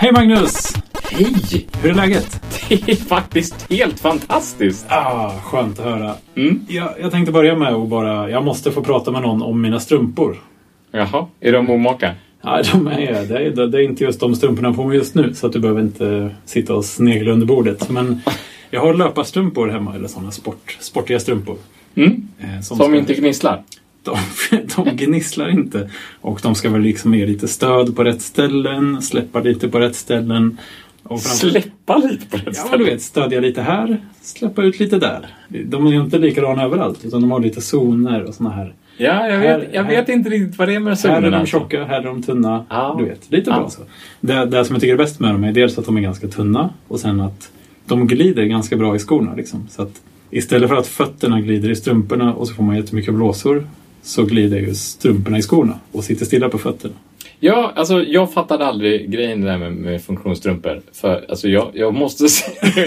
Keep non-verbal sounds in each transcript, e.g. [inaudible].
Hej Magnus! Hej! Hur är läget? Det är faktiskt helt fantastiskt. Ah, skönt att höra. Mm. Jag, jag tänkte börja med att bara... Jag måste få prata med någon om mina strumpor. Jaha, är de omaka? Ja, de är, det, är, det är inte just de strumporna på mig just nu så att du behöver inte sitta och snegla under bordet. Men [laughs] jag har löparstrumpor hemma, eller sådana sport, sportiga strumpor. Mm. eh, Som ska- inte gnisslar? De, [laughs] de gnisslar inte. Och de ska väl liksom ge lite stöd på rätt ställen, släppa lite på rätt ställen. Och framför- Släppa lite på rätt Ja, ställe. du vet, stödja lite här, släppa ut lite där. De är ju inte likadana överallt, utan de har lite zoner och såna här. Ja, jag Här- vet, jag här- vet inte riktigt vad det är med Här är zonerna. de alltså. tjocka, här är de tunna. Ja. Du vet, lite Ja. bra så. Det, det som jag tycker är bäst med dem är dels att de är ganska tunna och sen att de glider ganska bra i skorna. Liksom. Så att istället för att fötterna glider i strumporna och så får man jättemycket blåsor så glider ju strumporna i skorna och sitter stilla på fötterna. Ja, alltså jag fattade aldrig grejen där med, med funktionsstrumpor. För alltså jag, jag måste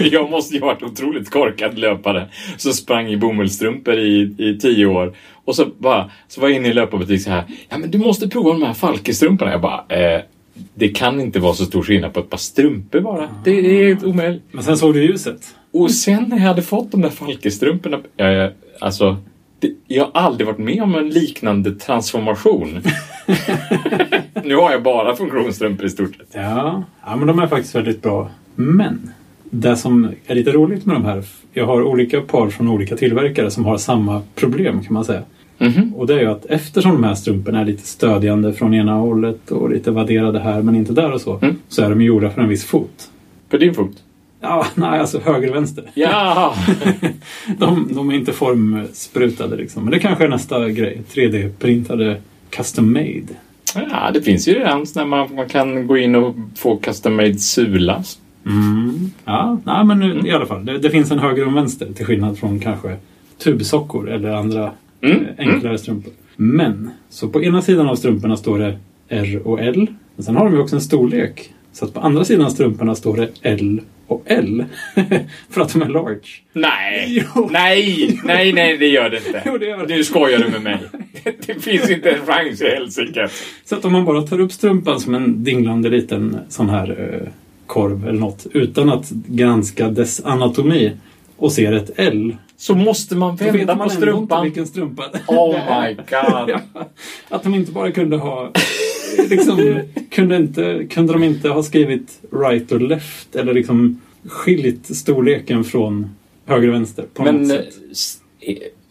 [laughs] jag måste ju ha varit otroligt korkad löpare som sprang i bomullsstrumpor i, i tio år. Och så, bara, så var jag inne i löparbutik så här. Ja, men du måste prova de här Falkestrumporna. Jag bara, eh, det kan inte vara så stor skillnad på ett par strumpor bara. Det är helt omöjligt. Men sen såg du ljuset. Och sen när jag hade fått de där Falkestrumporna, eh, alltså, jag har aldrig varit med om en liknande transformation. [laughs] nu har jag bara funktionsstrumpor i stort sett. Ja, ja, men de är faktiskt väldigt bra. Men det som är lite roligt med de här, jag har olika par från olika tillverkare som har samma problem kan man säga. Mhm. Och det är ju att eftersom de här strumporna är lite stödjande från ena hållet och lite vadderade här men inte där och så, Mm. så är de gjorda för en viss fot. På din fot? Ja, nej, alltså höger och vänster. Ja! [laughs] De, de är inte formsprutade liksom. Men det kanske är nästa grej. 3D-printade custom made. ja, det finns ju redan när man, man kan gå in och få custom made sula. Mm. Ja, nej, men nu, i alla fall. Det, det finns en höger och en vänster till skillnad från kanske tubsockor eller andra Mm, eh, enklare strumpor. Men, så på ena sidan av strumporna står det R och L. Men sen har de ju också en storlek. Så att på andra sidan av strumporna står det L och L. [laughs] För att de är large. Nej! [laughs] Jo. Nej! Nej, nej, det gör det inte. [laughs] Jo, det gör det. Nu skojar du med mig. Det finns inte en chans i helsike. Så att om man bara tar upp strumpan som en dinglande liten sån här eh, korv eller något utan att granska dess anatomi och ser ett L. Så måste man vända man på strumpan. vilken strumpa Oh my god. Att de inte bara kunde ha... [laughs] Liksom, kunde, inte, kunde de inte ha skrivit right och left eller liksom skilt storleken från höger och vänster på Men något sätt?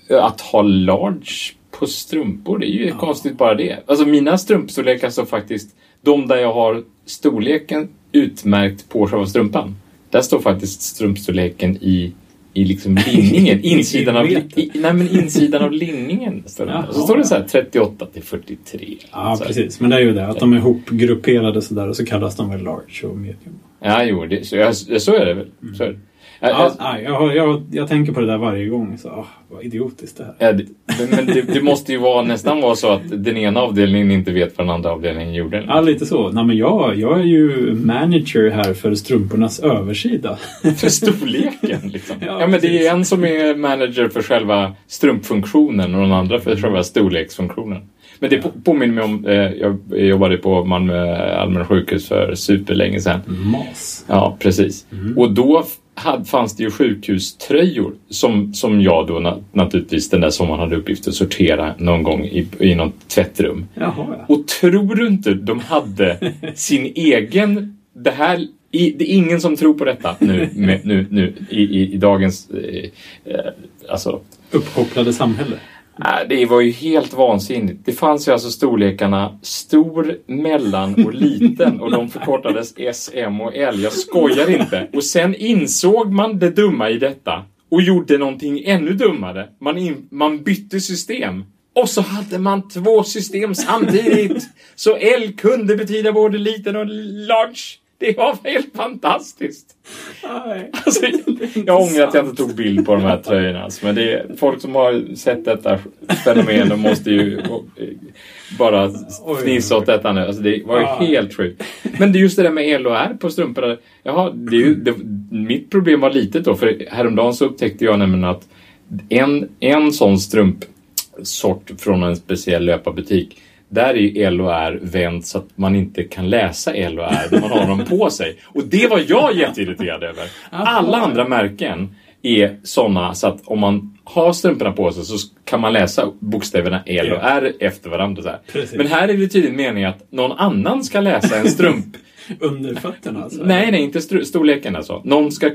att ha large på strumpor, det är ju konstigt bara det. Alltså mina strumpstorlekar står faktiskt, de där jag har storleken utmärkt på själva strumpan. Där står faktiskt strumpstorleken i, i liksom linningen, [laughs] insidan av, i, nej men insidan av linningen. Står det. Och så står det så här 38 till 43. Ja, precis. Men det är ju det. Att de är ihopgrupperade sådär och så kallas de väl large och medium. Ja, jo, det, så, så är det väl. Så är det. Ja, nej, jag, jag, jag tänker på det där varje gång. Så, ah, vad idiotiskt det här Ja, det, men det, det måste ju vara, nästan vara så att den ena avdelningen inte vet vad den andra avdelningen gjorde. Ja, lite så. Nej, men jag, jag är ju manager här för strumpornas översida. [laughs] För storleken liksom. Ja, Ja, men det är en som är manager för själva strumpfunktionen och den andra för själva storleksfunktionen. Men det på- påminner mig om, eh, jag jobbade på Malmö allmänna sjukhus för superlänge sedan. Mas. Ja, precis. Och då fanns det ju sjukhuströjor som, som jag då na, naturligtvis den där sommaren hade uppgift att sortera någon gång i, i något tvättrum. Jaha, ja. Och tror du inte de hade [laughs] sin egen... Det här... I, det är ingen som tror på detta nu, med, nu, nu i, i, i dagens... Eh, eh, alltså, Uppkopplade samhälle. Äh, det var ju helt vansinnigt. Det fanns ju alltså storlekarna stor, mellan och liten och de förkortades S, M och L. Jag skojar inte. Och sen insåg man det dumma i detta och gjorde någonting ännu dummare. Man, in, man bytte system. Och så hade man två system samtidigt. Så L kunde betyda både liten och large. Det var helt fantastiskt. Nej. Alltså, jag ångrar att jag inte tog bild på de här tröjorna. Alltså, men det är, folk som har sett detta fenomen de måste ju eh, bara fnissa åt detta nu. Alltså, det var ju Ja. helt sjukt. Men det är just det där med L och R på strumporna. Jaha, det ju, det, mitt problem var litet då. För häromdagen så upptäckte jag nämligen att en, en sån strumpsort från en speciell löparbutik där är ju L och R vänt så att man inte kan läsa L och R när man har dem på sig. Och det var jag jätteirriterad över. Alla andra märken är sådana så att om man har strumporna på sig så kan man läsa bokstäverna L och R efter varandra. Så här. Men här är det tydligen meningen att någon annan ska läsa en strump [laughs] Under fötterna alltså? Nej, nej, inte storleken alltså. Någon, ska,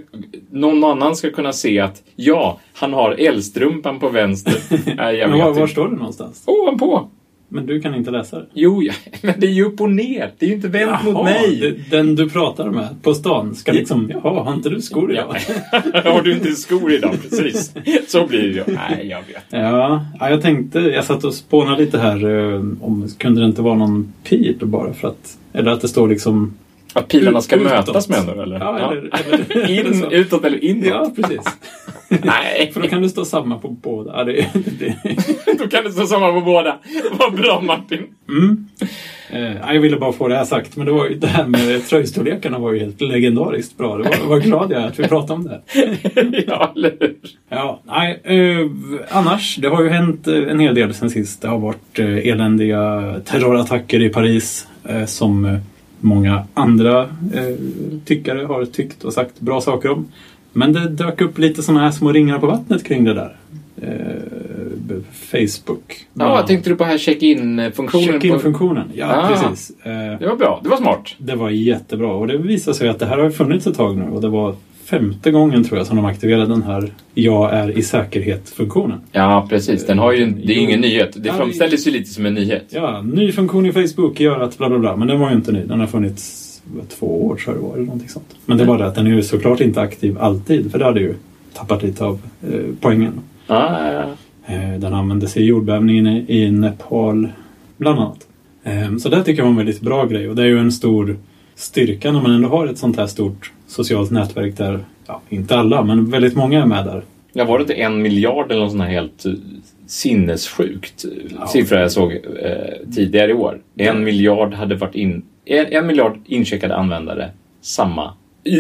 någon annan ska kunna se att ja, han har L-strumpan på vänster. [laughs] Nej, jag var, vet var inte. står det någonstans? Ovanpå. Men du kan inte läsa det? Jo, ja, [laughs] men det är ju upp och ner. Det är ju inte vänt mot mig. det- Den du pratar med på stan ska liksom, jaha, har inte du skor idag? [laughs] Har du inte skor idag? Precis. Så blir det ju. Nej, jag vet. Ja, ja, jag tänkte, jag satt och spånade lite här eh, om, kunde det inte vara någon pip bara för att, eller att det står liksom Att pilarna ska Ut- utåt. mötas menar du? Eller? Ja, eller, eller, eller [laughs] In, utåt eller inåt? Ja, precis. [laughs] Nej, För då kan det stå samma på båda. Ja, det, det, [laughs] då kan det stå samma på båda. Vad bra Martin. mm. eh, ja, jag ville bara få det här sagt, men det, var ju, det här med tröjstorlekarna var ju helt legendariskt bra. Det var, var glad jag är att vi pratade om det. ja, eller hur? Ja, nej, eh, annars, det har ju hänt eh, en hel del sen sist. Det har varit eh, eländiga terrorattacker i Paris eh, som eh, många andra eh, tyckare har tyckt och sagt bra saker om. Men det dök upp lite sådana här små ringar på vattnet kring det där. Eh, Facebook. Ja, tänkte du på här check-in-funktionen? Check-in-funktionen, ja Ah. precis. Eh, Det var bra. Det var smart. det var jättebra och det visade sig att det här har funnits ett tag nu och det var femte gången tror jag som de aktiverade den här Jag är i säkerhet-funktionen. Ja, precis. Den har ju, det är ju ingen nyhet. Det Ja, framställdes ju lite som en nyhet. Ja, ny funktion i Facebook gör att bla bla bla. Men den var ju inte ny. Den har funnits två år tror jag det var eller någonting sånt. Men det var det att den är ju såklart inte aktiv alltid för det hade ju tappat lite av eh, poängen. Ah, ja. Eh, den användes i jordbävningen i, i Nepal bland annat. Eh, så det tycker jag var en väldigt bra grej och det är ju en stor styrka när man ändå har ett sånt här stort socialt nätverk där, ja, inte alla, men väldigt många är med där. Ja, var det inte en miljard eller något sånt här helt eh, sinnessjukt eh, Ja. siffra jag såg eh, tidigare i år? En miljard hade varit in... En, en miljard incheckade användare samma...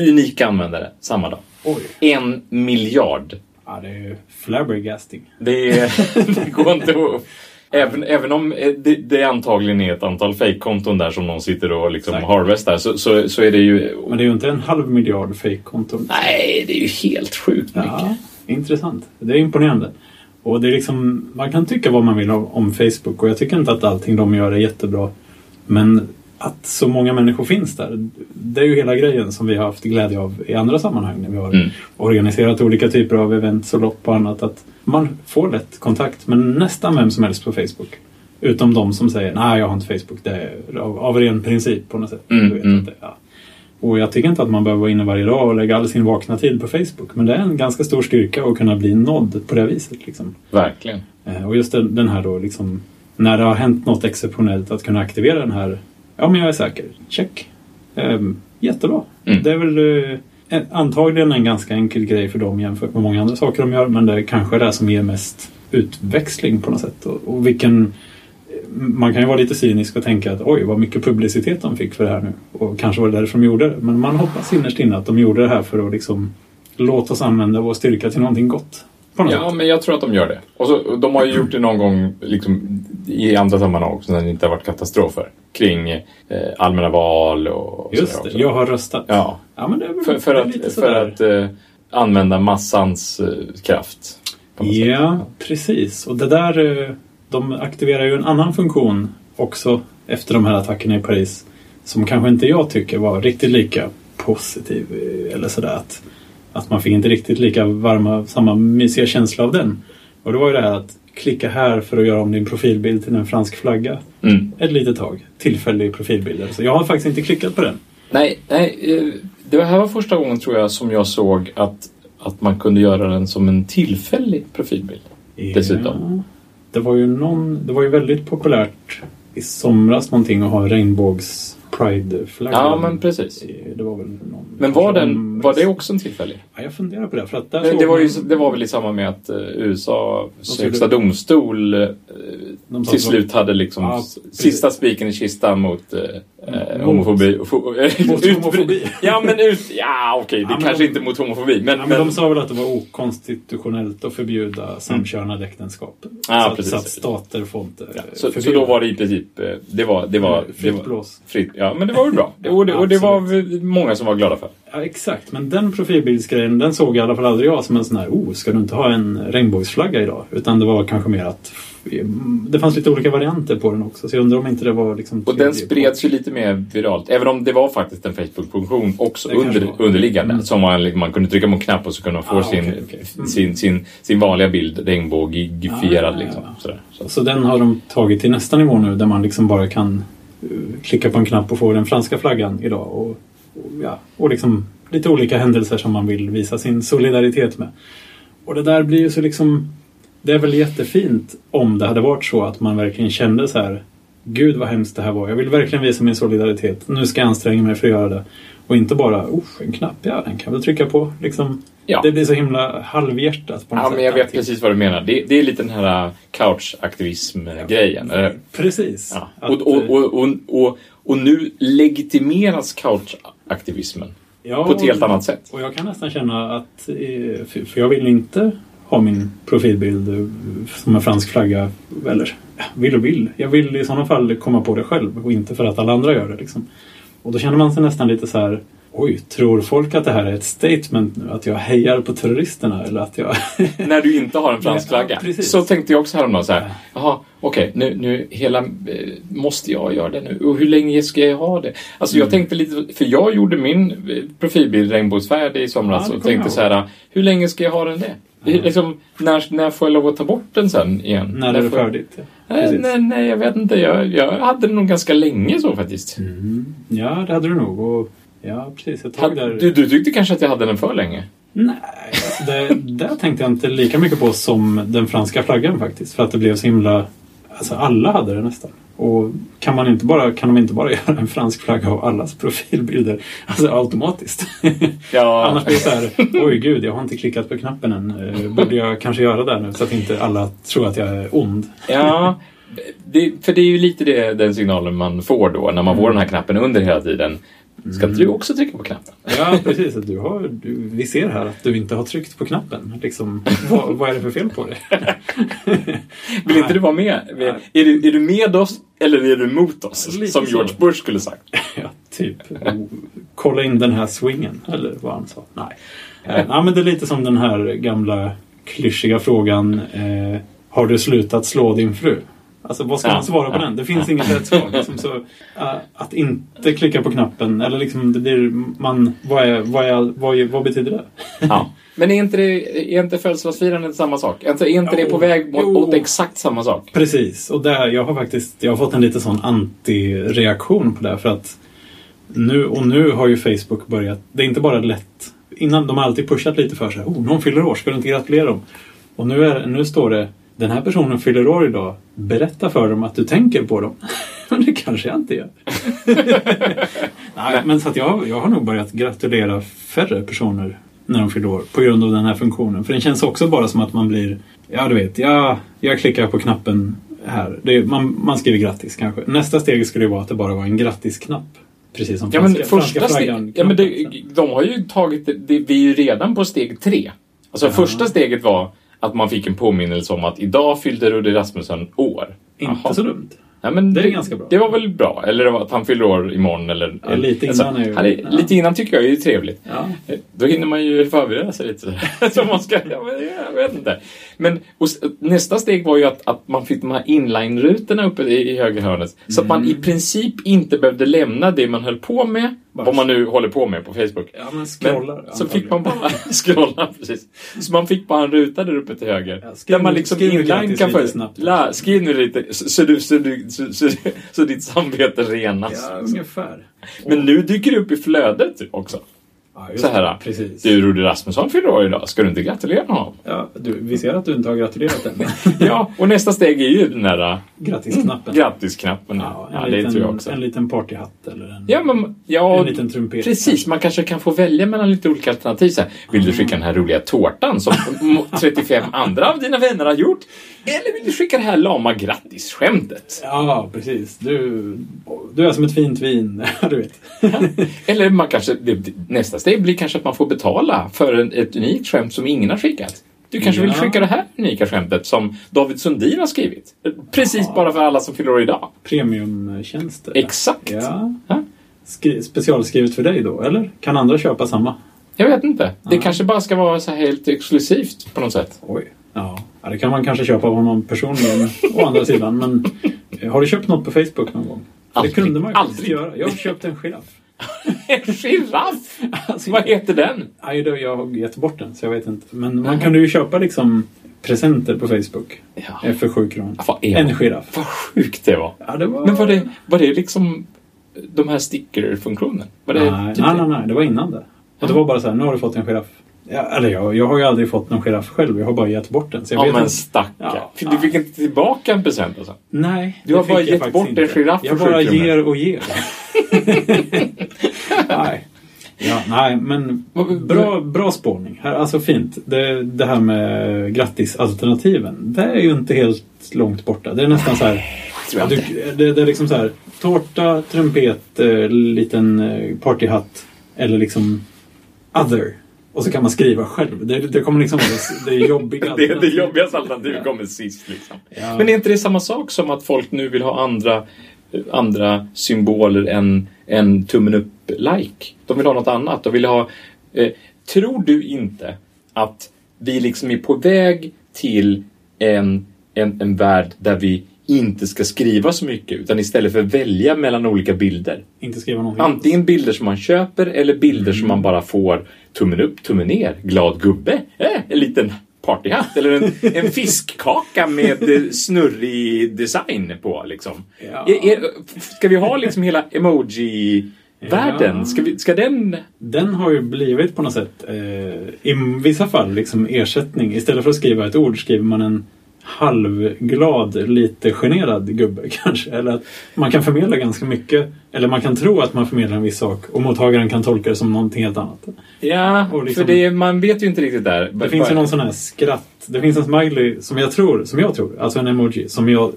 Unika användare samma dag. Oj! En miljard. Ja, det är ju flabbergasting. Det, är, [laughs] det går inte att... Även, även om eh, det, det antagligen är ett antal fejkkonton där som någon sitter och liksom Exakt. harvestar så, så, så är det ju... Men det är ju inte en halv miljard fake-konton. Nej, det är ju helt sjukt mycket. Ja, intressant. Det är imponerande. Och det är liksom, man kan tycka vad man vill om, om Facebook och jag tycker inte att allting de gör är jättebra. Men att så många människor finns där, det är ju hela grejen som vi har haft glädje av i andra sammanhang när vi har Mm. organiserat olika typer av events och lopp och annat. Att man får lätt kontakt med nästan vem som helst på Facebook. Utom de som säger nej jag har inte Facebook, det är av, av ren princip på något sätt. Mm, Du vet mm. att det, ja. Och jag tycker inte att man behöver vara inne varje dag och lägga all sin vakna tid på Facebook. Men det är en ganska stor styrka att kunna bli nådd på det viset. Liksom. Verkligen. Eh, Och just den, här då liksom, när det har hänt något exceptionellt att kunna aktivera den här, ja men jag är säker, check. Ehm, jättebra. Mm. Det är väl eh, antagligen en ganska enkel grej för dem jämfört med många andra saker de gör men det är kanske det som ger mest utväxling på något sätt. Och, och vilken, man kan ju vara lite cynisk och tänka att oj vad mycket publicitet de fick för det här nu. Och kanske var det därför de gjorde det. Men man hoppas innerst inne att de gjorde det här för att liksom låta oss använda vår styrka till någonting gott. På något Ja, sätt. men jag tror att de gör det. Och så, de har ju gjort det någon gång liksom, i andra sammanhang också när det inte har varit katastrofer. Kring eh, allmänna val och, Just det, jag har röstat. Ja, Ja, men det är väl för, för det är lite att, för att eh, använda massans eh, kraft. Ja, precis. Och det där, eh, de aktiverar ju en annan funktion också efter de här attackerna i Paris. Som kanske inte jag tycker var riktigt lika positiv. eh, Eller sådär att, att man fick inte riktigt lika varma, samma mysiga känsla av den. Och det var ju det här att klicka här för att göra om din profilbild till en fransk flagga. Mm. Ett litet tag. Tillfällig profilbild. Så jag har faktiskt inte klickat på den. Nej, nej eh, det här var första gången tror jag som jag såg att, att man kunde göra den som en tillfällig profilbild. Dessutom. Ja. Det var ju någon, det var ju väldigt populärt i somras någonting att ha en regnbågs Pride-flagga. Ja, men precis. Det var väl någon, Men var, den, var det också en tillfällig? Ja, jag funderar på det. För att där Det, såg det, var ju, det var väl i samband med att eh, USA högsta domstol eh, till slut hade liksom Ja, sista spiken i kistan mot eh, homofobi. Fo- [laughs] Mot homofobi. Ja, men ut... Ja, okej. det Ja, kanske de- inte mot homofobi. Men, Ja, men de sa väl att det var okonstitutionellt att förbjuda samkönade äktenskap. Ja, så, att, precis. så att stater får inte Ja, så, så då var det i princip... eh, Det var... Det var, fritt blås. fritt. Ja, men det var väl bra. [laughs] Det- Och det, och det var många som var glada för. Ja, exakt. Men den profilbildsgrejen, den såg i alla fall aldrig jag som en sån här, oh, ska du inte ha en regnbågsflagga idag? Utan det var kanske mer att det fanns lite olika varianter på den också. Så jag undrar om inte det var liksom... Och den spreds ju lite mer viralt. Även om det var faktiskt en Facebook-funktion också under, underliggande. Mm. Som man, man kunde trycka på en knapp och så kunde man få Ah, sin, okej, okej. Mm. sin, sin, sin vanliga bild regnbågifierad. Ah, ja, liksom. ja. Sådär. Så. Så den har de tagit till nästa nivå nu där man liksom bara kan eh, klicka på en knapp och få den franska flaggan idag. Och, ja, och liksom lite olika händelser som man vill visa sin solidaritet med. Och det där blir ju så liksom... Det är väl jättefint om det hade varit så att man verkligen kände så här Gud vad hemskt det här var. Jag vill verkligen visa min solidaritet. Nu ska jag anstränga mig för att göra det. Och inte bara, usch, en knapp, ja den kan jag väl trycka på. Liksom, Ja. Det blir så himla halvhjärtat på något Ja, sätt. men jag vet precis vad du menar. Det, det är lite den här couchaktivism-grejen. eller? Precis. Ja. Att, Och, och, och, och, och, nu legitimeras couchaktivismen ja, på ett helt annat sätt. Och jag kan nästan känna att, eh, för jag vill inte ha min profilbild eh, som en fransk flagga. Eller vill och vill. Jag vill i sådana fall komma på det själv och inte för att alla andra gör det. Liksom. Och då känner man sig nästan lite så här Oj, tror folk att det här är ett statement nu? Att jag hejar på terroristerna eller att jag... [laughs] När du inte har en fransk [laughs] Ja, flagga. precis. så tänkte jag också häromdagen så här. Jaha, okej, nu, nu hela... Eh, måste jag göra det nu? Och hur länge ska jag ha det? Alltså Mm. jag tänkte lite... För jag gjorde min eh, profilbild regnbågsfärg i somras Ja, och tänkte så här. Hur länge ska jag ha den det? Liksom, när, när får jag lov att ta bort den sen igen? när är det färdigt? Ja. Nej, Precis. nej, nej, jag vet inte. Jag, jag hade den nog ganska länge så faktiskt. Mm. Ja, det hade du nog. Och, ja, precis. Ett tag där... Du, du tyckte kanske att jag hade den för länge? Nej, alltså det, tänkte jag inte lika mycket på som den franska flaggan faktiskt. För att det blev så himla... Alltså alla hade det nästan. Och kan, man inte bara, kan de inte bara [laughs] göra en fransk flagga av allas profilbilder? Alltså automatiskt. [laughs] Ja. Annars blir det så här, oj gud, jag har inte klickat på knappen än. Eh, Borde jag kanske göra det nu så att inte alla tror att jag är ond? Ja, det, för det är ju lite det, den signalen man får då när man får den här knappen under hela tiden. Ska inte du också trycka på knappen? Ja, precis. Du har, du, vi ser här att du inte har tryckt på knappen. Liksom, vad, vad är det för fel på dig? [laughs] Vill inte du vara med? Är du, är du med oss eller är du mot oss? Lite Som så. George Bush skulle sagt. [laughs] Ja, typ. Kolla in den här swingen, eller vad han sa. Nej. Eh, ja, men det är lite som den här gamla klyschiga frågan. Eh, har du slutat slå din fru? Alltså vad ska man svara på den? Det finns inget rätt svar. Liksom, så, eh, att inte klicka på knappen, eller liksom det blir, man, vad, är, vad, är, vad, är, vad betyder det? Ja. [laughs] Men är inte, det, är inte födelsedagsfirandet samma sak? Alltså, är inte det på Jo, väg mot, jo. mot exakt samma sak? Precis, och där, jag har faktiskt jag har fått en lite sån anti-reaktion på det. För att nu, och nu har ju Facebook börjat, det är inte bara lätt. Innan, de har alltid pushat lite för sig. Oh, någon fyller år, ska du inte gratulera dem? Och nu, är, nu står det, den här personen fyller år idag. Berätta för dem att du tänker på dem. [laughs] Men det kanske jag inte gör. [laughs] Nej, men så att jag, jag har nog börjat gratulera färre personer när de fyller år på grund av den här funktionen. För den känns också bara som att man blir, ja du vet, jag, jag klickar på knappen här. Det är, man, man skriver grattis kanske. Nästa steg skulle vara att det bara var en grattisknapp. Precis som Ja, men franska, första franska steg, flaggan. ja, men det, de har ju tagit det, det, vi är ju redan på steg tre. Alltså första steget var att man fick en påminnelse om att idag fyllde Rudde Rasmussen år. Inte Jaha. så dumt. Ja, men Det det, är ganska bra. Det var väl bra. Eller att han fyller år imorgon. Eller, Ja, lite alltså, innan är ju- ja. Lite innan tycker jag är ju trevligt. Ja. Då hinner man ju förbereda sig lite. [laughs] Så man ska, jag vet inte. Men och, nästa steg var ju att, att man fick de här inline-rutorna uppe i, i höger hörnet. Så att man Mm. i princip inte behövde lämna det man höll på med. Bara- Vad man nu håller på med på Facebook. Ja, man Men, scrollar. så fick man bara [laughs] scrolla, precis. Så man fick bara en ruta där uppe till höger. Ja, där man liksom inline kan få... skriv nu lite så, så, du, så, du, så, så, så ditt samvete renas. Ja, ungefär. Men nu dyker det upp i flödet också. Ja, Så här. Precis. Du, Rudi Rasmusson fyller år idag. Ska du inte gratulera honom? Ja, du, vi ser att du inte har gratulerat än. [laughs] Ja, och nästa steg är ju den där äh, Grattisknappen. grattisknappen. Ja, Ja, en, det liten, tror jag också. en liten partyhatt eller en, Ja, men, ja, en liten trumpet. Precis, man kanske kan få välja mellan lite olika alternativ. Så här, vill du skicka den här roliga tårtan som [laughs] 35 andra av dina vänner har gjort? Eller vill du skicka det här lama grattisskämtet? Ja, precis. Du, du är som ett fint vin. [laughs] du vet. Eller man kanske, nästa steg blir kanske att man får betala för en, ett unikt skämt som ingen har skickat. Du kanske vill Ja. skicka det här unika skämtet som David Sundin har skrivit. Precis bara för alla som fyller år idag. Premiumtjänster. Exakt. Ja. Ja. Skri- specialskrivet för dig då, eller? Kan andra köpa samma? Jag vet inte. Det kanske bara ska vara så här helt exklusivt på något sätt. Oj. Ja, ja det kan man kanske köpa av honom personligen å andra sidan. Men eh, har du köpt något på Facebook någon gång? Aldrig. Det kunde man ju Aldrig. göra. Jag har köpt en giraff. [laughs] En giraff! Alltså, Vad heter den? Nej, jag har gett bort den så jag vet inte. Men man kunde ju köpa liksom presenter på Facebook Ja. eh, för sju kronor. Är En giraff. Vad sjukt det var. Ja, det var... Men var det, var det liksom de här sticker-funktionen? Nej, typ nej, nej, nej, det var innan det. Och det var bara så här, nu har du fått en giraff. Ja, eller jag, jag har ju aldrig fått någon giraff själv. Jag har bara gett bort den. Så jag Ja vet men inte. stackarn. Ja. Du fick inte tillbaka en present alltså? Nej, Du har bara gett bort inte. en giraff Jag bara ger och ger. [laughs] nej. Ja, nej, men bra, bra spårning. Alltså fint. Det, det här med grattisalternativen. Det är ju inte helt långt borta. Det är nästan så här. Du, det, det är liksom så här. Tårta, trumpet, eh, liten eh, partyhatt. Eller liksom other. Och så kan man skriva själv. Det, det kommer liksom vara det, det [laughs] jobbiga. Det, det jobbigaste alternativet kommer sist liksom. Ja. Men är inte det samma sak som att folk nu vill ha andra, andra symboler än, än tummen upp-like? De vill ha något annat. De vill ha... Eh, tror du inte att vi liksom är på väg till en, en, en värld där vi inte ska skriva så mycket utan istället för välja mellan olika bilder? Inte skriva någonting. Antingen bilder som man köper eller bilder som man bara får tummen upp, tummen ner, glad gubbe, eh, en liten partyhatt eller en, [laughs] en fiskkaka med eh, snurrig design på. Liksom. Ja. Är, är, ska vi ha liksom hela emoji-världen? Ja. Ska, vi, ska den... Den har ju blivit på något sätt eh, i vissa fall liksom ersättning. Istället för att skriva ett ord skriver man en halvglad, lite generad gubbe [laughs] kanske. Eller att man kan förmedla ganska mycket. Eller man kan tro att man förmedlar en viss sak och mottagaren kan tolka det som någonting helt annat. Ja, liksom- för det, man vet ju inte riktigt där. Det finns ju någon sån här skratt. Det finns en smiley som jag tror, som jag tror, alltså en emoji som jag,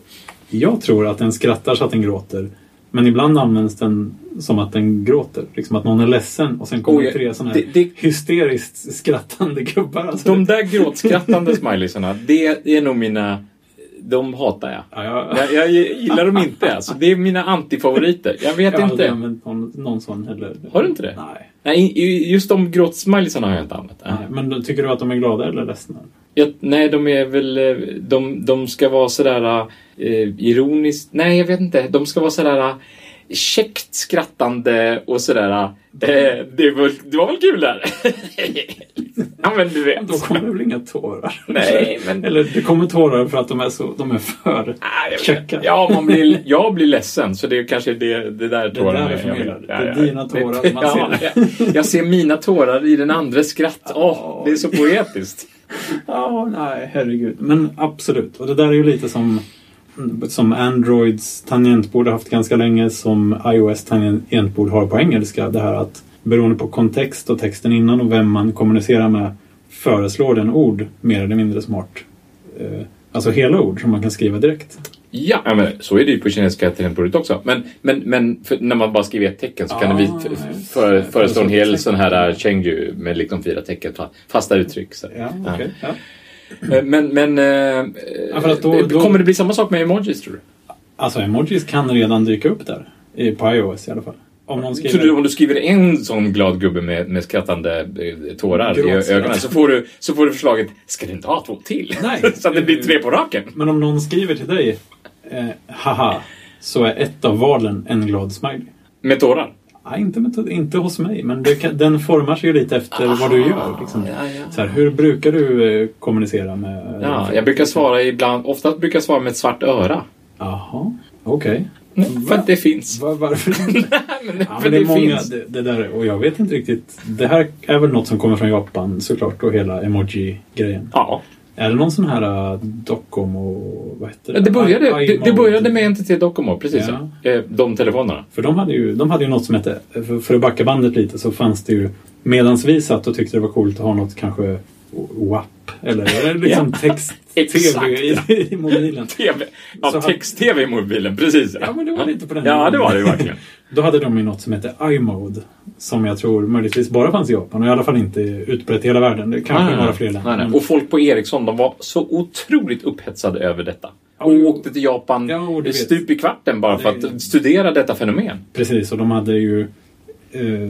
jag tror att den skrattar så att den gråter. Men ibland används den som att den gråter. Liksom att någon är ledsen och sen kommer det tre såna här det- det- hysteriskt skrattande gubbar. Alltså, De där [laughs] gråtskrattande smileysarna, det är nog mina... De hatar jag. ja, jag, Jag, jag gillar dem inte. Alltså, det är mina antifavoriter. Jag vet jag har aldrig inte. använt någon, någon sån heller. Har du inte det? Nej. Nej, just de gråtsmileysarna har jag inte använt. Nej. Men tycker du att de är glada eller ledsna? Jag, nej, de är väl... eh, De, de ska vara sådär eh, ironiskt... Nej, jag vet inte. De ska vara sådär eh, käckt skrattande och sådär... Eh, det, var, det var väl kul där? [laughs] ja, men du vet. Då kommer det väl inga tårar? Nej, [laughs] men... Eller det kommer tårar för att de är, så, de är för Ah, jag käcka. Ja, man blir, jag blir ledsen. Så det är kanske det, det där tårarna där är jag förmedlar. vill- Det är dina tårar man [laughs] ja, ser. Jag, jag ser mina tårar i den andres skratt. Åh, det är så poetiskt. [laughs] Ja, nej, herregud. Men absolut. Och det där är ju lite som, som Androids tangentbord har haft ganska länge, som iOS tangentbord har på engelska. Det här att beroende på kontext och texten innan och vem man kommunicerar med föreslår den ord mer eller mindre smart. Eh, alltså hela ord som man kan skriva direkt. Ja, ja, men så är det ju på kinesiska tangentbordet också. Men, men, men när man bara skriver ett tecken så kan Ah, vi f- nej. för, föreslå en hel sån här chengju med liksom fyra tecken, fa- fasta uttryck. Så. Ja, okej. Ja. Men, men eh, Ja, då- då- kommer det bli samma sak med emojis tror du? Alltså emojis kan redan dyka upp där. På iOS i alla fall. Om någon skriver... Så du, om du skriver en sån glad gubbe med, med skrattande eh, tårar i Gråtskratt. ögonen så får, du, så får du förslaget Ska du inte ha två till? Nej. [laughs] så att det blir tre på raken. Men om någon skriver till dig eh, haha, så är ett av valen en glad smiley. Med tårar? Nej, inte, med, inte hos mig, men kan, den formar sig ju lite efter vad du gör. Liksom. ja, ja. Så här, hur brukar du eh, kommunicera med... Ja, jag brukar svara ibland, ofta brukar jag svara med ett svart öra. Jaha, okej. För att det finns. Va, varför? [laughs] Nej, men, Ja, för men det det, många, finns. det, det där, och jag vet inte riktigt. Det här är väl något som kommer från Japan såklart och hela emoji-grejen. Ja. Är det någon sån här uh, Docomo, vad heter det? Det började, I- det, det började med NTT Docomo, precis. Ja. Ja. Eh, De telefonerna. För de hade, ju, de hade ju något som hette, för, för att backa bandet lite så fanns det ju Medans vi satt och tyckte det var coolt att ha något kanske WAP eller liksom text-tv [laughs] i, i mobilen. [laughs] TV. Ja, text-tv i mobilen, precis. Ja, men det var lite på den Ja, det var det verkligen. [laughs] Då hade de ju något som heter iMode. Som jag tror möjligtvis bara fanns i Japan och i alla fall inte utbrett i hela världen. Det kanske Nej, nej, några fler nej, länder. nej. men- Och folk på Ericsson, de var så otroligt upphetsade över detta. Och åkte till Japan Ja, stup i kvarten bara för att studera detta fenomen. Precis, och de hade ju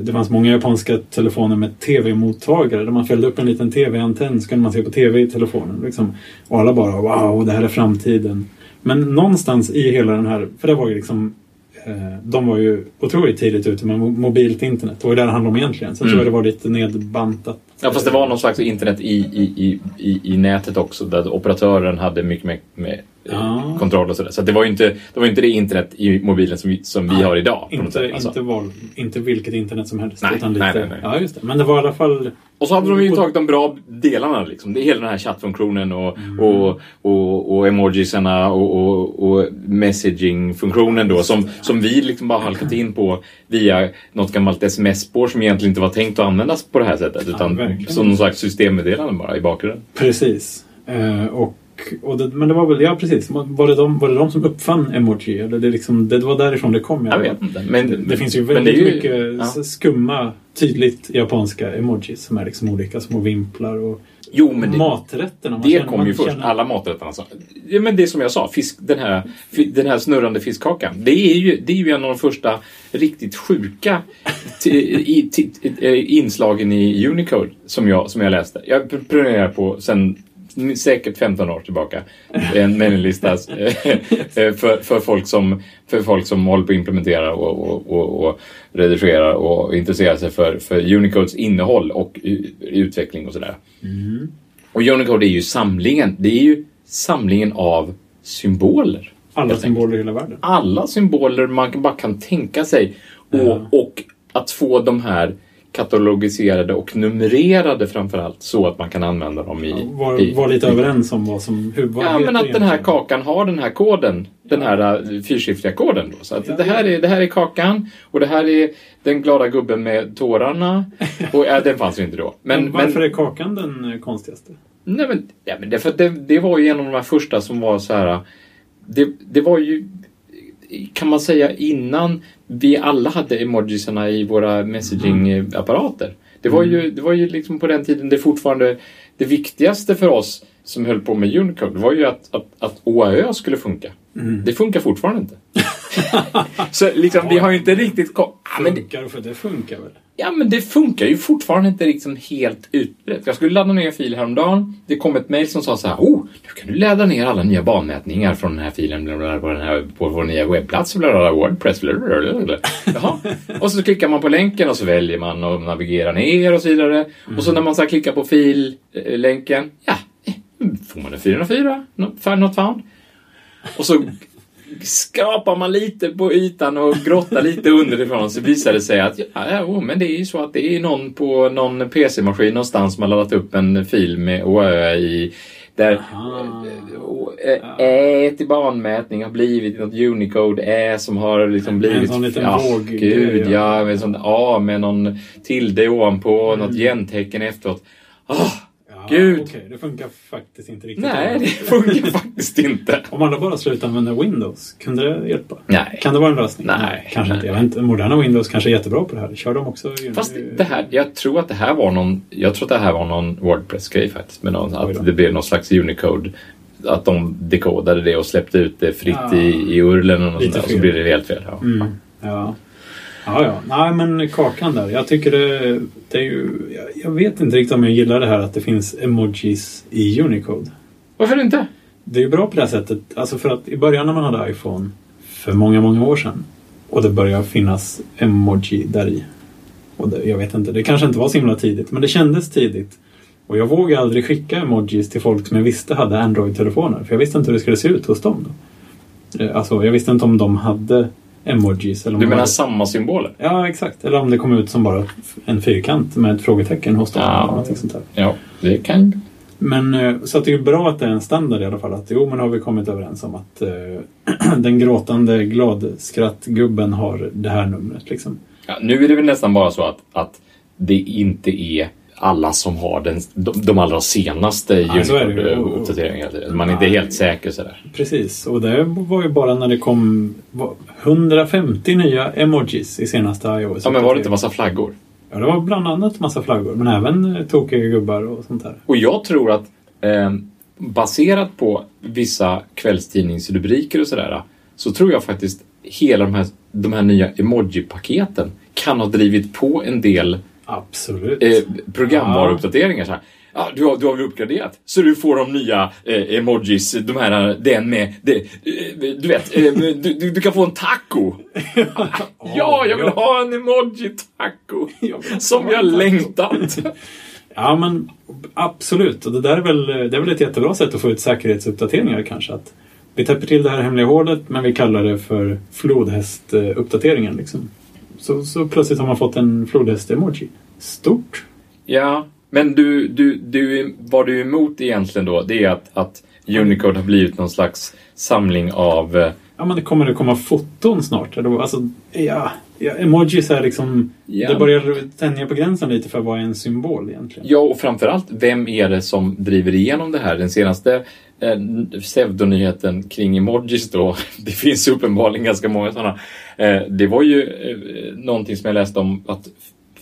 det fanns många japanska telefoner med tv-mottagare där man fällde upp en liten tv-antenn så kunde man se på tv i telefonen. Liksom. Och alla bara wow, det här är framtiden. Men någonstans i hela den här, för det var ju liksom eh, de var ju otroligt tidigt ute med mo- mobilt internet. Det var ju det det handlade om egentligen. Sen Mm. tror jag det var lite nedbantat. Ja, fast det var någon slags internet i, i, i, i, i nätet också där operatören hade mycket eh, Ja. kontroll och sådär. Så det var ju inte det, var inte det internet i mobilen som, vi- som vi Nej, har idag. På något Inte, sätt. Alltså. inte, val, inte vilket internet som helst. Nej, utan lite, nej, nej, nej. Ja, just det. Men det var i alla fall... Och så hade de ju tagit de bra delarna. Liksom. Det är hela den här chattfunktionen och, Mm. och, och, och emojisarna och, och, och messaging-funktionen då som, som vi liksom bara halkat in på via något gammalt sms-spår som egentligen inte var tänkt att användas på det här sättet utan verkligen. som någon slags systemmeddelande bara i bakgrunden. Precis. Eh, och, och det, men det var väl, ja precis. Var det, de, var det de som uppfann emoji? Eller det, liksom, det var därifrån det kom? Jag vet inte. Men, Det, det finns ju väldigt ju- mycket ja. skumma, tydligt japanska emojis som är liksom olika små vimplar och Jo, men det, maträtterna. det känner- kom ju först. känner- Alla maträtterna. Alltså. Ja, men det är som jag sa, fisk, den, här, den här snurrande fiskkakan. Det är ju, det är ju en av de första riktigt sjuka i, inslagen i Unicode som jag, som jag läste. Jag pr- prenumererar på sen säkert 15 år tillbaka. En mailinglista eh, för, för, folk som, för folk som håller på att implementera och, och, och, och redigerar och intresserar sig för, för Unicodes innehåll och utveckling och sådär. Och Unicode är ju samlingen. Det är ju samlingen av symboler. Alla symboler i hela världen. Alla symboler man bara kan tänka sig. Och, Ja. och att få de här katalogiserade och numrerade framförallt så att man kan använda dem i... Var, i var lite överens om vad som... Hur, vad Ja, men att den här kakan har den här koden. Den här uh, fyrsiffriga koden. Då. Så att Ja, det, här är, det här är kakan och det här är den glada gubben med tårarna. [laughs] Och ja, den fanns ju inte då. Men, Men, varför men, är kakan den eh, konstigaste? Nej, men, ja, men det, för det, det var ju en av de här första som var så här. Det, det var ju, kan man säga, innan vi alla hade emojisarna i våra messaging-apparater. Det var ju, det var ju liksom på den tiden det fortfarande, det viktigaste för oss som höll på med Unicode var ju att, att, att OAÖ skulle funka. Det funkar fortfarande inte. [laughs] [laughs] så liksom, vi har ju inte riktigt... ko- Ja, men det, Funkar för det funkar väl? Ja, men det funkar ju fortfarande inte liksom helt utbrett. Jag skulle ladda ner en fil häromdagen. Det kom ett mejl som sa så här. Oh, nu kan du ladda ner alla nya banmätningar från den här filen bla, bla, bla, på, den här, på vår nya webbplats. Bla, bla, bla, Wordpress. Bla, bla, bla, bla. Jaha. Och så klickar man på länken och så väljer man och navigerar ner och så vidare. Och så när man så klickar på fil-länken. Ja, eh, får man en 404. Not, not found. Och så skrapar man lite på ytan och grottar lite underifrån så visar det sig att ja, oh, men det är ju så att det är någon på någon PC-maskin någonstans som har laddat upp en fil med OÖ i där Aha. Ä till banmätning har blivit något Unicode Ä som har liksom blivit... sån liten ja, våg- Gud, ja. Med sån A med någon tilde ovanpå, något gentecken efteråt. Ja, Gud. Okej, det funkar faktiskt inte riktigt. nej, det funkar [laughs] faktiskt inte. Om alla bara slutar använda Windows, kunde det hjälpa? Nej. Kan det vara en lösning? Nej. Kanske inte. Jag vet inte. Moderna Windows kanske är jättebra på det här. Kör de också? Fast det här, jag tror att det här var någon, jag tror att det här var någon Wordpress-grej faktiskt. Med någon, att det blev någon slags Unicode. Att de dekodade det och släppte ut det fritt Ja. i, i urlen och, och så blir det helt fel. Ja. Mm. Ja. Ja, ja. Nej, men kakan där. Jag tycker det, det är ju... Jag, vet inte riktigt om jag gillar det här att det finns emojis i Unicode. Varför inte? Det är ju bra på det här sättet. Alltså för att i början när man hade iPhone för många, många år sedan och det började finnas emoji där i. Och det, jag vet inte, det kanske inte var så himla tidigt, men det kändes tidigt. Och jag vågade aldrig skicka emojis till folk som jag visste hade Android-telefoner. För jag visste inte hur det skulle se ut hos dem. Eh, Alltså, jag visste inte om de hade emojis. Eller Du menar hade... samma symboler? Ja, exakt. Eller om det kom ut som bara en fyrkant med ett frågetecken hos dem. Ja. Eller sånt där. Ja, det kan... Men eh, så att det är bra att det är en standard i alla fall. Att jo, men har vi kommit överens om att eh, [clears throat] den gråtande gladskrattgubben har det här numret. Liksom. Ja, nu är det väl nästan bara så att, att det inte är alla som har den, de, de allra senaste Ja. Unicode-uppdateringarna. Man är inte helt säker sådär. Precis, och det var ju bara när det kom vad, 150 nya emojis i senaste iOS. Ja, men var det inte massa flaggor? Ja, det var bland annat massa flaggor, men även eh, tokiga gubbar och sånt där. Och jag tror att eh, baserat på vissa kvällstidningsrubriker och sådär så tror jag faktiskt hela de här, de här nya emoji-paketen kan ha drivit på en del Absolut. eh, programvaruuppdateringar. Så här. Du, har, du har väl uppgraderat? Så du får de nya eh, emojis, de här, den med, det, eh, du vet, eh, du, du, du kan få en taco. [laughs] ja, jag vill ha en emoji-taco. [laughs] Som jag längtat. [laughs] Ja, men absolut. Och det där är väl, det är väl ett jättebra sätt att få ut säkerhetsuppdateringar kanske. Att vi täpper till det här hemliga hålet, men vi kallar det för flodhästuppdateringen. Liksom. Så, så plötsligt har man fått en flodhäst-emoji. Stort. Ja, men du, du, du, vad du är emot egentligen då, det är att, att Unicode har blivit någon slags samling av... eh, Ja, men det kommer det komma foton snart. Alltså, ja, ja, emojis är liksom... Ja. Det börjar tänja på gränsen lite för vad är en symbol egentligen. Ja, och framförallt, vem är det som driver igenom det här? Den senaste eh, pseudonyheten kring emojis då, [laughs] det finns uppenbarligen ganska många sådana. Eh, det var ju eh, någonting som jag läste om att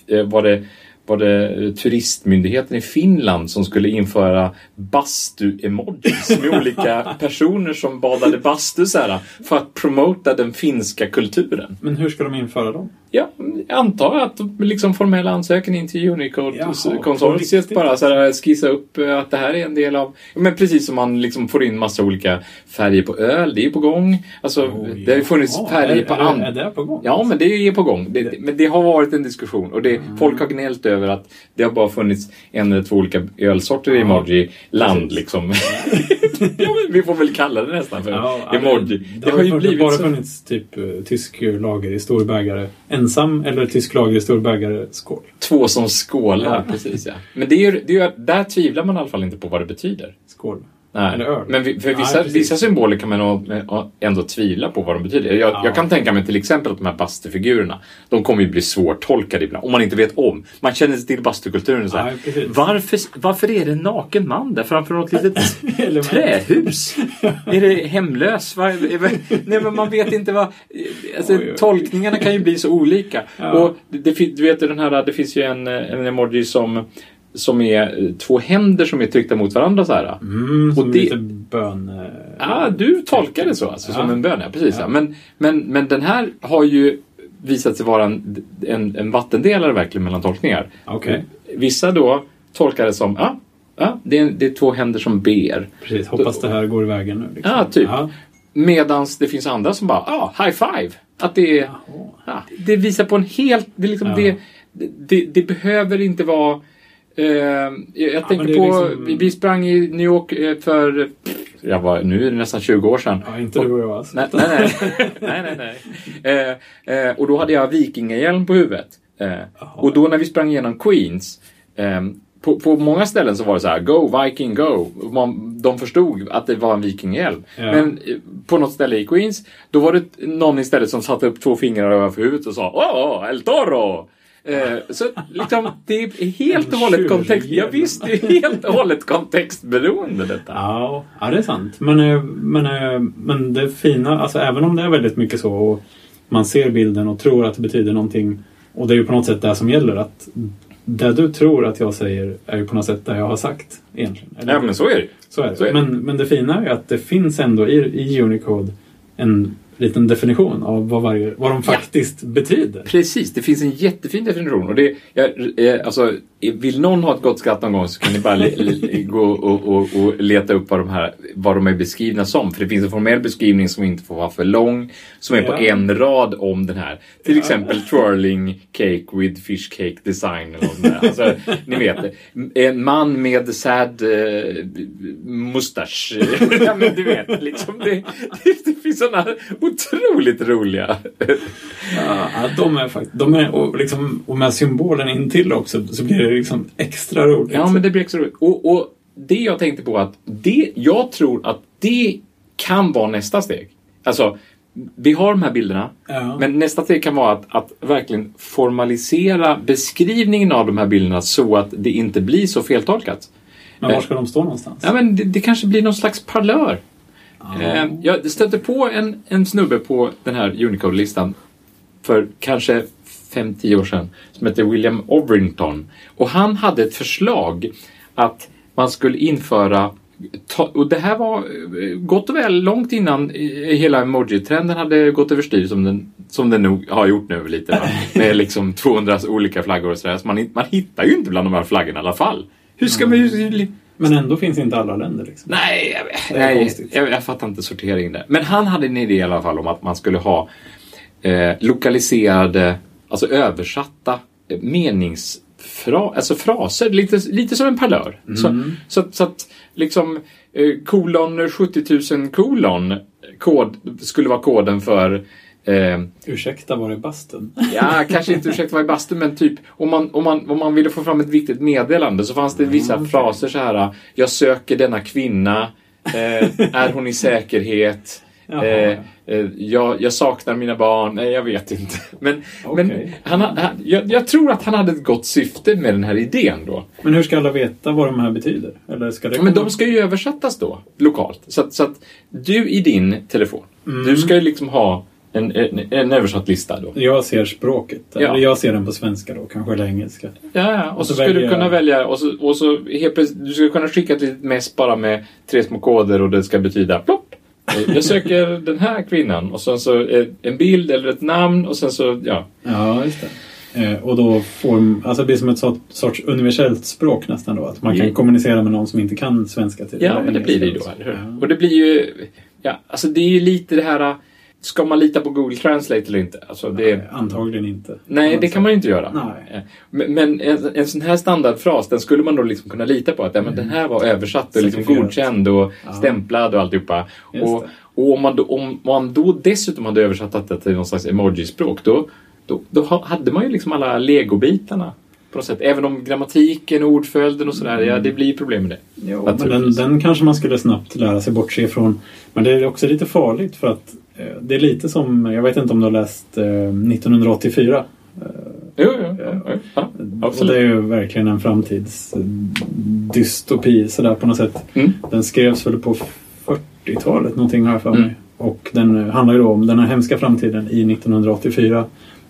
eh, var det var det turistmyndigheten i Finland som skulle införa bastu-emojis med [laughs] olika personer som badade bastu så här, för att promota den finska kulturen. Men hur ska de införa dem? Ja, jag antar att liksom formell ansökan in till Unicode-konsortiet bara så här, skissa upp eh, att det här är en del av... Men precis som man liksom får in massa olika färger på öl, det är på gång. Alltså, Oj, det har ju funnits jaha, färger är, på är, andra... Är det på gång? Ja, men det är på gång. Det, men det har varit en diskussion och det, folk har gnällt över att det har bara funnits en eller två olika ölsorter i emoji-land liksom. [laughs] [laughs] ja, vi får väl kalla det nästan för Ja, emoji. Det, Det har ju blivit bara så... funnits typ eh, tysk lager i stor bägare ensam eller tysk lager i stor bägare skål. Två som skålar, Ja. precis ja. Men det är, det är, där tvivlar man i alla fall inte på vad det betyder. Skål. Nej. Men vi- för Nej, vissa, symboler kan man nog, eh, ändå tvivla på vad de betyder. Jag, Ja. jag kan tänka mig till exempel att de här bastufigurerna, de kommer ju bli svårtolkade ibland, om man inte vet om. Man känner sig till bastukulturen så här. Precis. varför, varför är det en naken man där framför något litet [laughs] trähus? [laughs] är det hemlös? Nej, men man vet inte vad... Alltså, Oj, oj. tolkningarna kan ju bli så olika. Ja. Och det, det, du vet den här, det finns ju en, en emoji som som är eh, två händer som är tryckta mot varandra så här. Mm, som Och det- lite bön... eh, Ja, du tolkar det så, alltså, som Ja. en bön. Ja, precis. Ja. Ja. Men, men, men den här har ju visat sig vara en, en, en vattendelare verkligen mellan tolkningar. Okej, Vissa då tolkar det som, ja, ja det, är, det är två händer som ber. precis. Hoppas det här går i vägen nu. Liksom. Ja, typ. Ja. Medans det finns andra som bara, ja, high five. Att det är, ja, det visar på en helt, det, liksom, det, det, det behöver inte vara jag jag tänker på, liksom- vi, sprang i New York eh, för, jag var, nu är det nästan 20 år sedan. Ja, inte du och jag alltså. Nej, nej, nej. [laughs] nej, nej, nej. Eh, eh, och då hade jag vikingahjälm på huvudet. Eh, och då när vi sprang igenom Queens, eh, på, på många ställen så var det så här, Go Viking Go! Man, de förstod att det var en vikingahjälm. Ja. Men eh, på något ställe i Queens, då var det någon istället som satte upp två fingrar över huvudet och sa Åh, El Toro! Eh, så liksom, det är helt och hållet kontext. Ja, jävel. visst, det är helt och hållet kontextberoende detta. Ja, ja, det är sant. Men, eh, men, eh, men det fina, alltså även om det är väldigt mycket så och man ser bilden och tror att det betyder någonting och det är ju på något sätt det som gäller att det du tror att jag säger är ju på något sätt det jag har sagt egentligen. Eller Ja, men så är det så är det. så är det. Men, men det fina är att det finns ändå i, i Unicode en liten definition av vad, varje, vad de faktiskt betyder. Precis, det finns en jättefin definition. Och det, jag, alltså, vill någon ha ett gott skratt någon gång så kan ni bara gå och, och, och leta upp vad de, här, vad de är beskrivna som. För det finns en formell beskrivning som inte får vara för lång, som är på Ja. en rad om den här. Till exempel twirling cake with fish cake design. Eller. Alltså, ni vet, en man med sad uh, mustasch. [laughs] ja, men du vet, liksom, det, det, det finns sådana otroligt roliga Ja, de är faktiskt, de är, och, liksom, och med symbolen in till också så blir det liksom extra roligt. Ja, men det blir extra roligt. Och, och det jag tänkte på att det, jag tror att det kan vara nästa steg. Alltså, vi har de här bilderna. Ja. Men nästa steg kan vara att, att verkligen formalisera beskrivningen av de här bilderna så att det inte blir så feltolkat. Men var ska de stå någonstans? Ja, men det, det kanske blir någon slags parlör. Ja. Eh, jag stötte på en, en snubbe på den här Unicode-listan för kanske 5-10 år sedan som heter William Overington. Och han hade ett förslag att man skulle införa och det här var eh, gott och väl långt innan hela emoji-trenden hade gått överstyr som den, som den nog har gjort nu lite. Va? Med liksom 200 olika flaggor och sådär. Så man, man hittar ju inte bland de här flaggorna i alla fall. Hur ska man ju... Men ändå finns inte alla länder liksom. Nej, jag, nej jag, jag fattar inte sorteringen där. Men han hade en idé i alla fall om att man skulle ha eh, lokaliserade, alltså översatta eh, meningsfra, alltså fraser, lite, lite som en parlör. Så, så, att- så att liksom eh, kolon 70 000 kolon kod, skulle vara koden för eh, Ursäkta, var är bastun? Ja, kanske inte ursäkta vad i bastun, men typ om man, om, man, om man ville få fram ett viktigt meddelande så fanns det vissa okej. fraser så här. Jag söker denna kvinna. Eh, är hon i säkerhet? [laughs] Jaha. Eh, jag, jag saknar mina barn. Nej, jag vet inte. Men, men Okej. han, ha- han, jag, jag tror att han hade ett gott syfte med den här idén då. Men hur ska alla veta vad de här betyder? Eller ska det men de ska ju översättas då, lokalt. Så att, så att du i din telefon, Mm. du ska ju liksom ha en, en, en översatt lista då. Jag ser språket. Ja. Eller jag ser den på svenska då, kanske eller engelska. Ja, ja. och så, så ska du kunna välja och så, och så helt du ska kunna skicka ett litet mess bara med tre små koder och det ska betyda plopp. Eh, Jag söker den här kvinnan och sen så eh, en bild eller ett namn och sen så, ja. Ja, just det. Eh, och då får, alltså det blir som ett sort, sorts universellt språk nästan då. Att man kan Mm. kommunicera med någon som inte kan svenska. Till, Ja, eller men det blir det ju då. Eller? Ja. Och det blir ju, ja, alltså det är ju lite det här, ska man lita på Google Translate eller inte? Alltså det, Nej, Antagligen inte. Nej, det kan man ju inte göra. Nej. Eh, Men, men en, en sån här standardfras, den skulle man då liksom kunna lita på att ja, men den här var översatt och liksom godkänd och Ja. stämplad och alltihopa. Och, och om, man då, om man då dessutom hade översatt detta till någon slags emojispråk, då, då, då ha- hade man ju liksom alla legobitarna. På något sätt. Även om grammatiken, ordföljden och sådär, ja det blir problem med det. Jo, men den, den kanske man skulle snabbt lära sig bortse ifrån. Men det är också lite farligt för att eh, det är lite som, jag vet inte om du har läst eh, 1984. Jo, jo, jo, jo. Ja, Och det absolut. är ju verkligen en framtidsdystopi sådär på något sätt. Mm. Den skrevs väl på 40-talet någonting har jag för mig. Mm. Och den eh, handlar ju då om den här hemska framtiden i 1984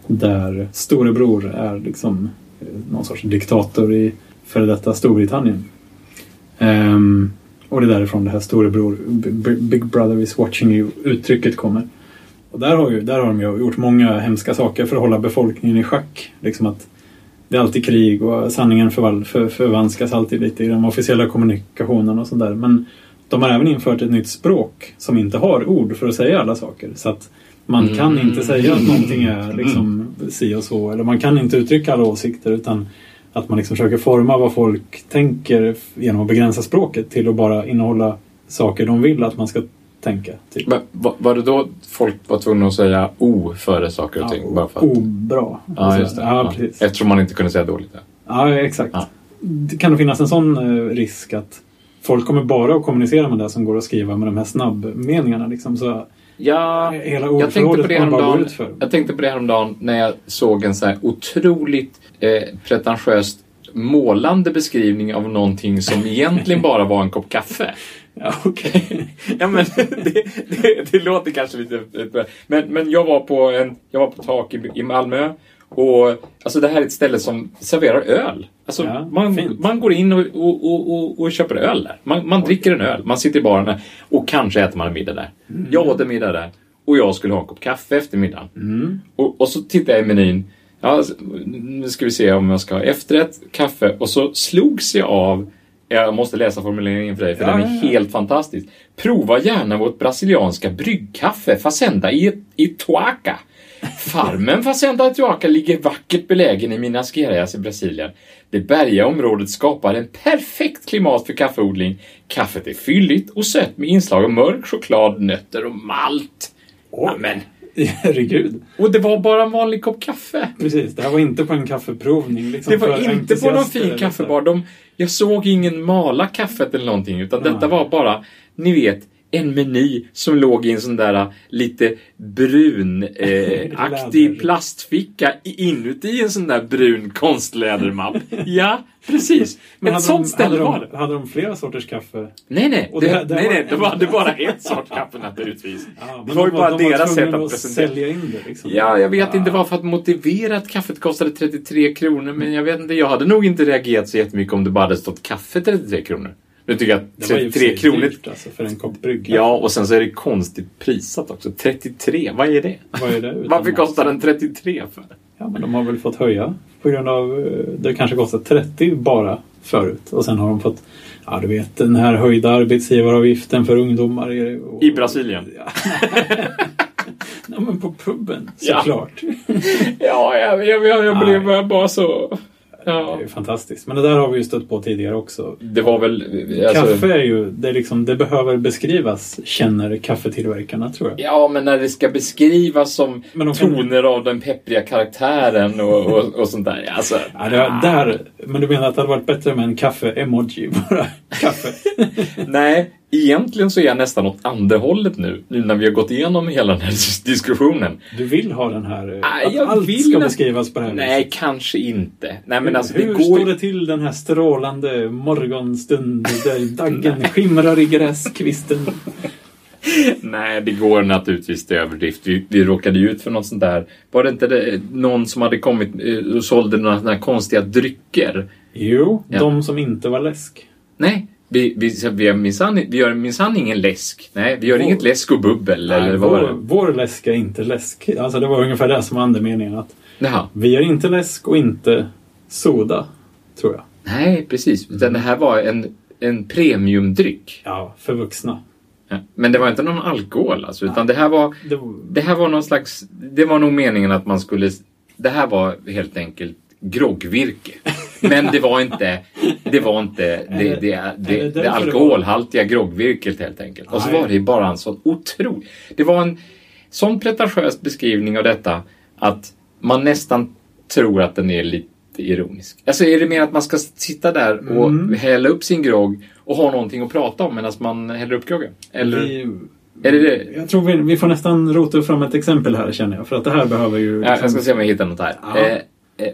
där storebror är liksom eh, någon sorts diktator i före detta Storbritannien. Um, och det är därifrån det här storebror, Big Brother is watching you uttrycket kommer. Och där har, ju, där har de ju gjort många hemska saker för att hålla befolkningen i schack. Liksom att det är alltid krig och sanningen förval, för, förvanskas alltid lite i den officiella kommunikationen och sådär. Men de har även infört ett nytt språk som inte har ord för att säga alla saker. Så att man kan Mm. inte säga att någonting är liksom si och så. Eller man kan inte uttrycka alla åsikter utan att man liksom försöker forma vad folk tänker genom att begränsa språket till att bara innehålla saker de vill att man ska tänka. Typ. Men, var, det då folk var tvungna att säga O före saker och ting? bara för att... Obra. Ja, just det. Ja, Ja. precis. Eftersom man inte kunde säga dåligt. Ja. Ja, exakt. Ja. Det kan det finnas en sån eh, risk att folk kommer bara att kommunicera med det som går att skriva med de här snabbmeningarna. Liksom, så Ja, hela jag tänkte, på det häromdagen, jag tänkte på det häromdagen när jag såg en så här otroligt eh, pretentiöst målande beskrivning av någonting som [laughs] egentligen bara var en kopp kaffe. [laughs] Ja, okej. [laughs] ja, men det, det, det låter kanske lite... Men, men jag var på en, jag var på tak i, i Malmö och alltså det här är ett ställe som serverar öl. Alltså Ja, man, fint. man går in och, och, och, och, och köper öl där. Man, man dricker en öl, man sitter i baren där, och kanske äter man en middag där. Mm. Jag åt en middag där och jag skulle ha en kopp kaffe efter middagen. Mm. Och, och så tittar jag i menyn. Ja, nu ska vi se om jag ska ha efterrätt, kaffe och så slogs jag av jag måste läsa formuleringen för dig, för Ja, den är ja, helt fantastisk. Prova gärna vårt brasilianska bryggkaffe, Fazenda i, i Tuaca. Farmen Fazenda i Tuaca ligger vackert belägen i Minas Gerais i Brasilien. Det bergiga området skapar en perfekt klimat för kaffeodling. Kaffet är fylligt och sött med inslag av mörk choklad, nötter och malt. Oj. Amen. [laughs] Herregud. Och det var bara en vanlig kopp kaffe. Precis, det här var inte på en kaffeprovning. Liksom, Det var inte på någon fin kaffebar. De, jag såg ingen mala kaffet eller någonting, utan Nej. detta var bara, ni vet, en meny som låg i en sån där uh, lite brunaktig [laughs] Läder. plastficka i- inuti en sån där brun konstlädermapp. [laughs] ja, precis. Men ett hade sånt de, ställe hade var det. de, hade de flera sorters kaffe? Nej, nej. Det, det- det nej, var nej. Var, det bara [laughs] ett sort kaffe naturligtvis. Ja, det var ju de bara de deras sätt tvungna att presentera. sälja in det. Liksom. Ja, jag vet inte varför att motivera att kaffet kostade 33 kronor, men jag vet inte. Jag hade nog inte reagerat så jättemycket om det bara hade stått kaffe 33 kronor. Nu tycker jag att Det var ju 33 för sig kronor... dyrt alltså, för en kopp brygga. Ja, och sen så är det konstigt prissatt också. 33, vad är det? Vad är det? Varför kostar den 33 för? Ja, men de har väl fått höja på grund av... eh, Det kanske kostat 30 bara förut. Och sen har de fått... Ja, du vet den här höjda arbetsgivaravgiften för ungdomar. Och, I Brasilien. Ja. [laughs] ja, men på puben Ja. såklart. Ja, jag, jag, jag, jag blev bara så... Det Ja. är ju fantastiskt. Men det där har vi ju stött på tidigare också. Det var väl... Alltså, Kaffe är ju... Det, är liksom, det behöver beskrivas, känner kaffetillverkarna tror jag. Ja, men när det ska beskrivas som Men de kan- toner av den peppriga karaktären och, och, och sånt där. Alltså, Ja, det, där, men du menar att det hade varit bättre med en kaffe-emoji? Bara [laughs] kaffe. Nej, egentligen så är jag nästan åt andra hållet nu. Nu när vi har gått igenom hela den här dis- [laughs] diskussionen. Du vill ha den här... eh, Nej, att allt vill ska beskrivas på det här Nej, viset. kanske inte. Nej, men alltså det Hur går står det till den här strålande morgonstund där [laughs] daggen skimrar i gräskvisten? [laughs] Nej, det går naturligtvis till överdrift. Vi, vi råkade ju ut för något sånt där. Var det inte det, någon som hade kommit eh, och sålde några här konstiga drycker? Jo, Ja. de som inte var läsk. Nej, vi, vi, vi, minsann, vi gör minsann ingen läsk. Nej, vi gör Vår- inget läsk och bubbel. eller Nej, vad var vår, det? vår läsk är inte läsk. Alltså det var ungefär det som var andemeningen. Att Jaha. vi är inte läsk och inte soda, tror jag. Nej, precis. Utan det här var en, en premiumdryck. Ja, för vuxna. Ja. Men det var inte någon alkohol alltså, utan det här var Det Det här var någon slags... Det var nog meningen att man skulle... Det här var helt enkelt groggvirke. Men det var inte det, var inte det, det, det, är det alkoholhaltiga groggvirket helt enkelt. Och så var det bara en sån otrolig... Det var en sån pretentiös beskrivning av detta att man nästan tror att den är lite ironisk. Alltså är det mer att man ska sitta där och Mm. hälla upp sin grogg och ha någonting att prata om medan man häller upp groggen? Eller? vi, Är det det? Jag tror vi, vi får nästan rota fram ett exempel här känner jag. För att det här behöver ju... Ja, jag ska se om jag hittar något här. Ja. Eh,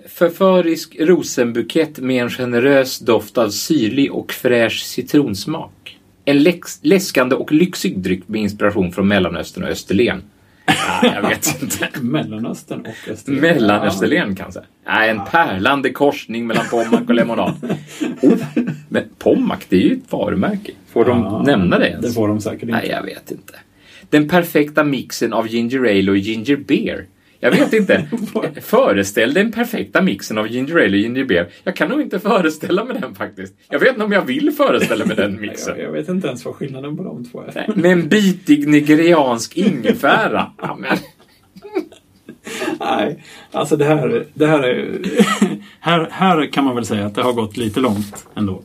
förförisk rosenbukett med en generös doft av syrlig och fräsch citronsmak. En läx- läskande och lyxig dryck med inspiration från Mellanöstern och Österlen. Ja, jag vet inte. [laughs] Mellanöstern och Österlen. Mellanösterlen kanske? Nej, en pärlande korsning mellan Pommac och lemonad. [laughs] Oh, men Pommac, det är ju ett varumärke. Får de nämna det ens? Det får de säkert inte. Nej, jag vet inte. Den perfekta mixen av ginger ale och ginger beer. Jag vet inte. [laughs] Föreställ den perfekta mixen av ginger ale och ginger beer. Jag kan nog inte föreställa mig den faktiskt. Jag vet inte om jag vill föreställa mig den [laughs] mixen. Jag, jag vet inte ens vad skillnaden på de två är. Med en bitig nigeriansk ingefära. [laughs] Nej, alltså det här, det här är... här, här kan man väl säga att det har gått lite långt ändå.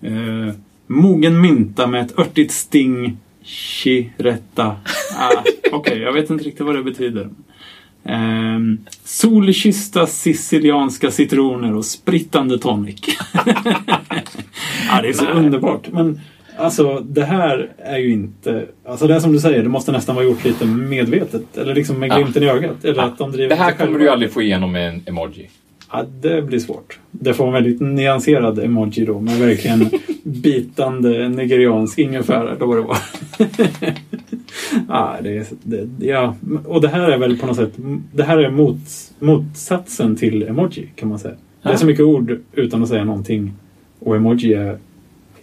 Eh, mogen mynta med ett örtigt sting. Chiretta. Ah, Okej, jag vet inte riktigt vad det betyder. Eh, solkyssta sicilianska citroner och sprittande tonic. [laughs] ja, det är så Nej. underbart. Men alltså, det här är ju inte... Alltså det är som du säger, det måste nästan vara gjort lite medvetet. Eller liksom med Ja. glimten i ögat. Eller att de driver det här kommer du aldrig få igenom med en emoji. Ja, det blir svårt. Det får en väldigt nyanserad emoji då med verkligen [laughs] bitande nigeriansk ingefära. Då var det [laughs] bara. ja, det det, ja, och det här är väl på något sätt det här är mot, motsatsen till emoji kan man säga. Det är så mycket ord utan att säga någonting och emoji är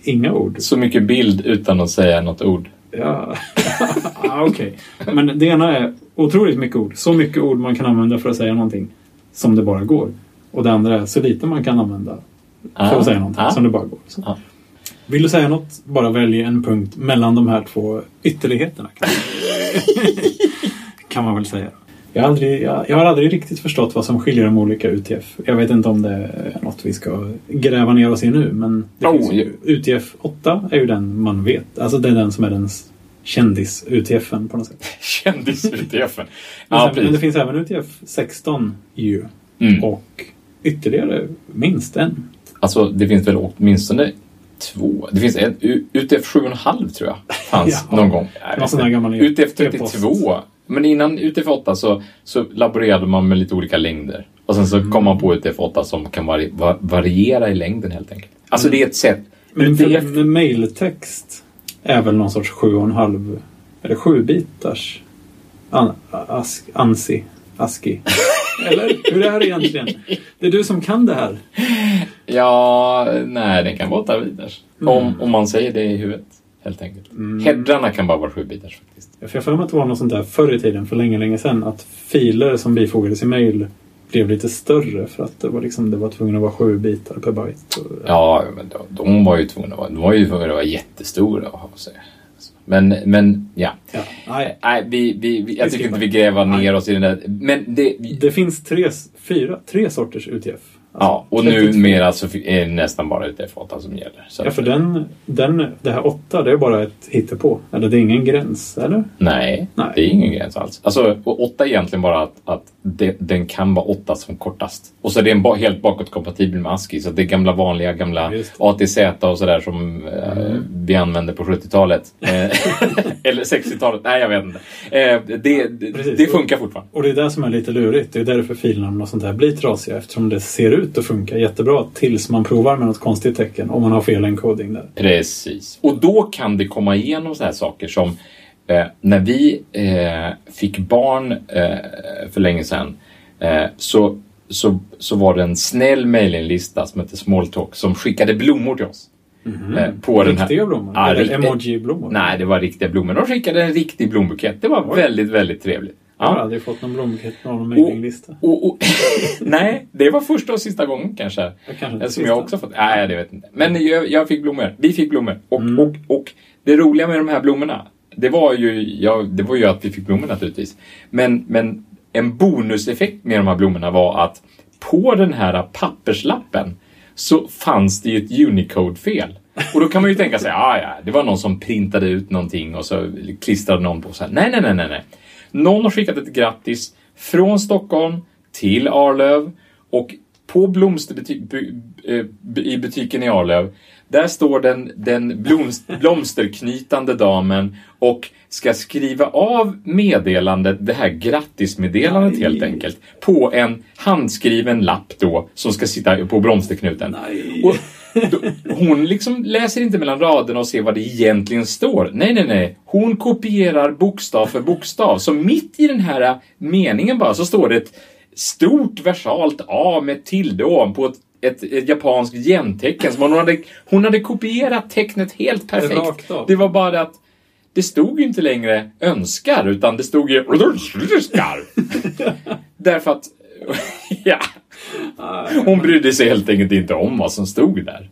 inga ord. Så mycket bild utan att säga något ord. Ja, [laughs] ja okej. Men det ena är otroligt mycket ord. Så mycket ord man kan använda för att säga någonting som det bara går. Och det andra är så lite man kan använda för att säga någonting Ah. som det bara går. Ja. Vill du säga något, bara välj en punkt mellan de här två ytterligheterna. Kan, [laughs] kan man väl säga. Jag har, aldrig, jag, jag har aldrig riktigt förstått vad som skiljer de olika UTF. Jag vet inte om det är något vi ska gräva ner oss i nu. Men Oh, ju, UTF 8 är ju den man vet. Alltså det är den som är den kändis-UTFen på något sätt. [laughs] Kändis-UTFen. Men, Ja, sen, men det finns även UTF 16 ju. Mm. Och ytterligare minst en. Alltså, det finns väl åtminstone två. Det finns en, UTF 7,5 tror jag fanns [laughs] Ja. någon gång. UTF e-post. 32. Men innan UTF 8 så, så laborerade man med lite olika längder. Och sen så kom man på UTF 8 som kan vari, va, variera i längden helt enkelt. Alltså det är ett sätt. Men UTF, mailtext är väl någon sorts 7,5 eller 7 bitars an, ANSI, ASCII. Eller hur är det egentligen? Det är du som kan det här. ja, nej den kan vara 8 bitars. Mm. Om, om man säger det i huvudet. Helt enkelt. Headrarna kan bara vara 7 bitars faktiskt. För jag har för mig att det var något sånt där förr i tiden, för länge, länge sedan, att filer som bifogades i mail blev lite större för att det var, liksom, det var tvungen att vara 7 bitar per byte. Ja, men de, de var ju tvungna att vara, de var ju tvungna att vara jättestora. Sig. Men, men ja. ja, nej. Nej, vi, vi, vi, jag tycker inte vi gräver ner Nej. oss i den där. Men det... Det finns tre, fyra, tre sorters UTF. Ja, och 32. numera så fi- är det nästan bara UTF-8 som gäller. Så Ja, för den, den, det här åtta, det är bara ett hittepå. Eller det är ingen gräns, eller? Nej, Nej. det är ingen gräns alls. Alltså, och 8 är egentligen bara att, att det, den kan vara 8 som kortast. Och så är den ba, helt bakåtkompatibel med ASCII. Så det är gamla vanliga gamla ATZ och sådär som eh, vi använde på 70-talet. [laughs] Eh, [laughs] Eller 60-talet. Nej, jag vet inte. Eh, det, det, det funkar fortfarande. Och det är det som är lite lurigt. Det är därför filnamn och sånt där blir trasiga. Eftersom det ser ut att funka jättebra tills man provar med något konstigt tecken. Om man har fel encoding där. Precis. Och då kan det komma igenom så här saker som eh, när vi eh, fick barn eh, för länge sedan eh, så, så, så var det en snäll mailinglista som hette Smalltalk som skickade blommor till oss. Eh, på den här... Riktiga blommor? Ja, Eller riktiga- emoji-blommor? Nej, det var riktiga blommor. De skickade en riktig blombukett. Det var Oj. väldigt, väldigt trevligt. Jag har aldrig fått någon blombukett på någon mailinglista. Och, och, [laughs] nej, det var första och sista gången kanske. Kanske Som jag också fått. Nej, det vet jag inte. Men jag, jag fick blommor. Vi fick blommor. Och, Mm. och, och det roliga med de här blommorna, det var ju, ja, det var ju att vi fick blommor naturligtvis. Men, men en bonuseffekt med de här blommorna var att på den här papperslappen så fanns det ju ett Unicode-fel. Och då kan man ju tänka sig, [laughs] ah, ja, det var någon som printade ut någonting och så klistrade någon på så här. Nej, nej, nej, nej, nej. Någon har skickat ett grattis från Stockholm till Arlöv och på blomsterbutik, bu- eh, i butiken i Arlöv där står den, den blomst, [laughs] blomsterknytande damen och ska skriva av meddelandet, det här grattismeddelandet Nej. helt enkelt, på en handskriven lapp då som ska sitta på blomsterknuten. Hon liksom läser inte mellan raderna och ser vad det egentligen står. Nej, nej, nej. Hon kopierar bokstav för bokstav. Så mitt i den här meningen bara så står det ett stort versalt A med tilde ovanpå ett, ett, ett japanskt gentecken. Som hon, hade, hon hade kopierat tecknet helt perfekt. Det var bara det att det stod ju inte längre önskar, utan det stod ju önskar. [laughs] [laughs] Därför att, [laughs] ja, hon brydde sig helt enkelt inte om vad som stod där.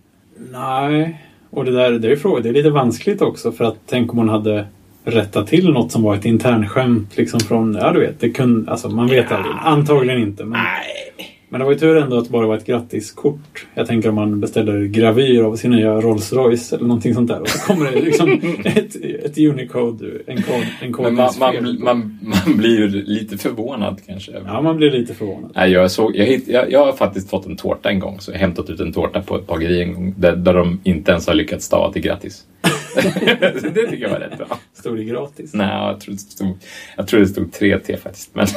Nej, och det där det är, fråga, det är lite vanskligt också för att tänk om hon hade rättat till något som var ett internskämt liksom från, ja du vet, det kunde, alltså man vet Ja. aldrig. Antagligen inte. Men, Nej. Men det var ju tur ändå att det bara var ett grattiskort. Jag tänker om man beställer gravyr av sin nya Rolls Royce eller någonting sånt där och så kommer det liksom [laughs] ett, ett Unicode, en kod, en Men man, man, man, man blir ju lite förvånad kanske. Ja, man blir lite förvånad. Nej, jag, såg, jag, jag, jag har faktiskt fått en tårta en gång, så jag har hämtat ut en tårta på ett bageri en gång, där, där de inte ens har lyckats stava till grattis. [laughs] [laughs] det tycker jag var rätt bra. Stod det gratis? Nej, jag tror det stod, jag tror det stod 3T faktiskt. Men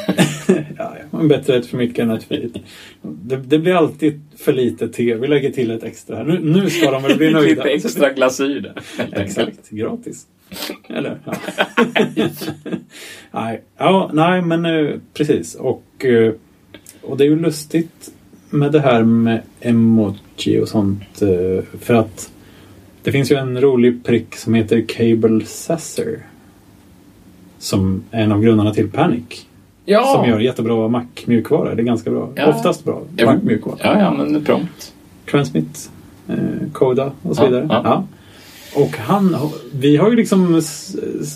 [laughs] Ja, ja. Bättre ett för mycket än ett för lite. Det, det blir alltid för lite te. Vi lägger till ett extra här. Nu, nu ska de väl bli [laughs] nöjda. lite extra glasyr där. Exakt, gratis. Eller? Ja. nej. Ja, nej, men eh, precis. Och, eh, och det är ju lustigt med det här med emoji och sånt. eh, För att det finns ju en rolig prick som heter Cable Sasser. Som är en av grundarna till Panic. Ja. Som gör jättebra Mac-mjukvara. Det är ganska bra. Ja. Oftast bra Jo. Mac-mjukvara. Ja, ja, men prompt. Transmit, eh, Coda och så Ja, vidare. ja. Ja. Och han, vi har ju liksom,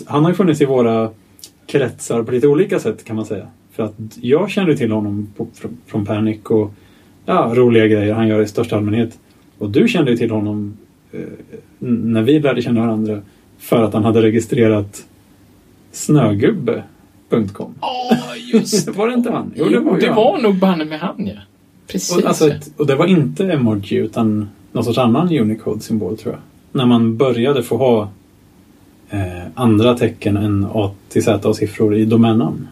han har ju funnits i våra kretsar på lite olika sätt kan man säga. För att jag kände till honom på, från, från Panic och ja, roliga grejer han gör i största allmänhet. Och du kände ju till honom när vi lärde känna varandra för att han hade registrerat snögubbe.com. Ja, just [laughs] Var det inte han? Jo, det var det han. var nog banne med han, ja. Precis. Och, alltså, ett, och det var inte emoji utan någon sorts annan Unicode-symbol tror jag. När man började få ha eh, andra tecken än A till Z och siffror i domännamn.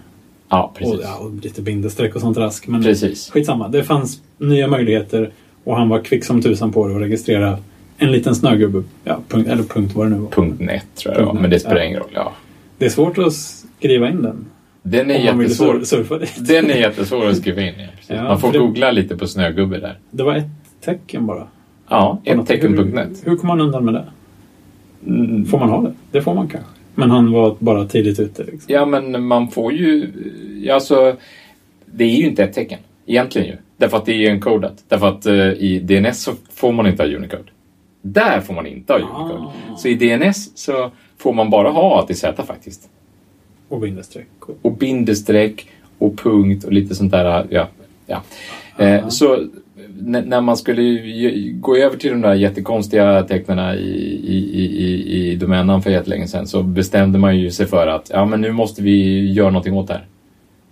Ja, Och, precis. ja, och lite bindestreck och sånt rask. Men Precis. skitsamma. Det fanns nya möjligheter och han var kvick som tusan på det och registrera en liten snögubbe. Ja, punkt, eller punkt vad det nu var. Punkt .net tror jag det var, Punkt men det spelar ingen roll. Ja. Det är svårt att skriva in den. Den är jättesvår. sur- surfa dit. Den är jättesvår att skriva in. Ja. Ja, Man får det- googla lite på snögubbe där. Det var ett tecken bara. Ja, ett tecken hur, punkt hur kom man undan med det? Mm. Får man ha det? Det får man kanske. Men han var bara tidigt ute. Liksom. Ja, men man får ju... Alltså, det är ju inte ett tecken. Egentligen ju. Därför att det är encodat. Därför att eh, i DNS så får man inte ha Unicode. Där får man inte ha Unicode. Ah. Så i DNS så får man bara ha A till Z faktiskt. Och bindestreck. Och, bindestreck och punkt och lite sånt där. Ja, ja. Eh, så n- när man skulle gå över till de där jättekonstiga tecknen i, i, i, i, domännamn för jättelänge sedan så bestämde man ju sig för att ja, men nu måste vi göra någonting åt det här.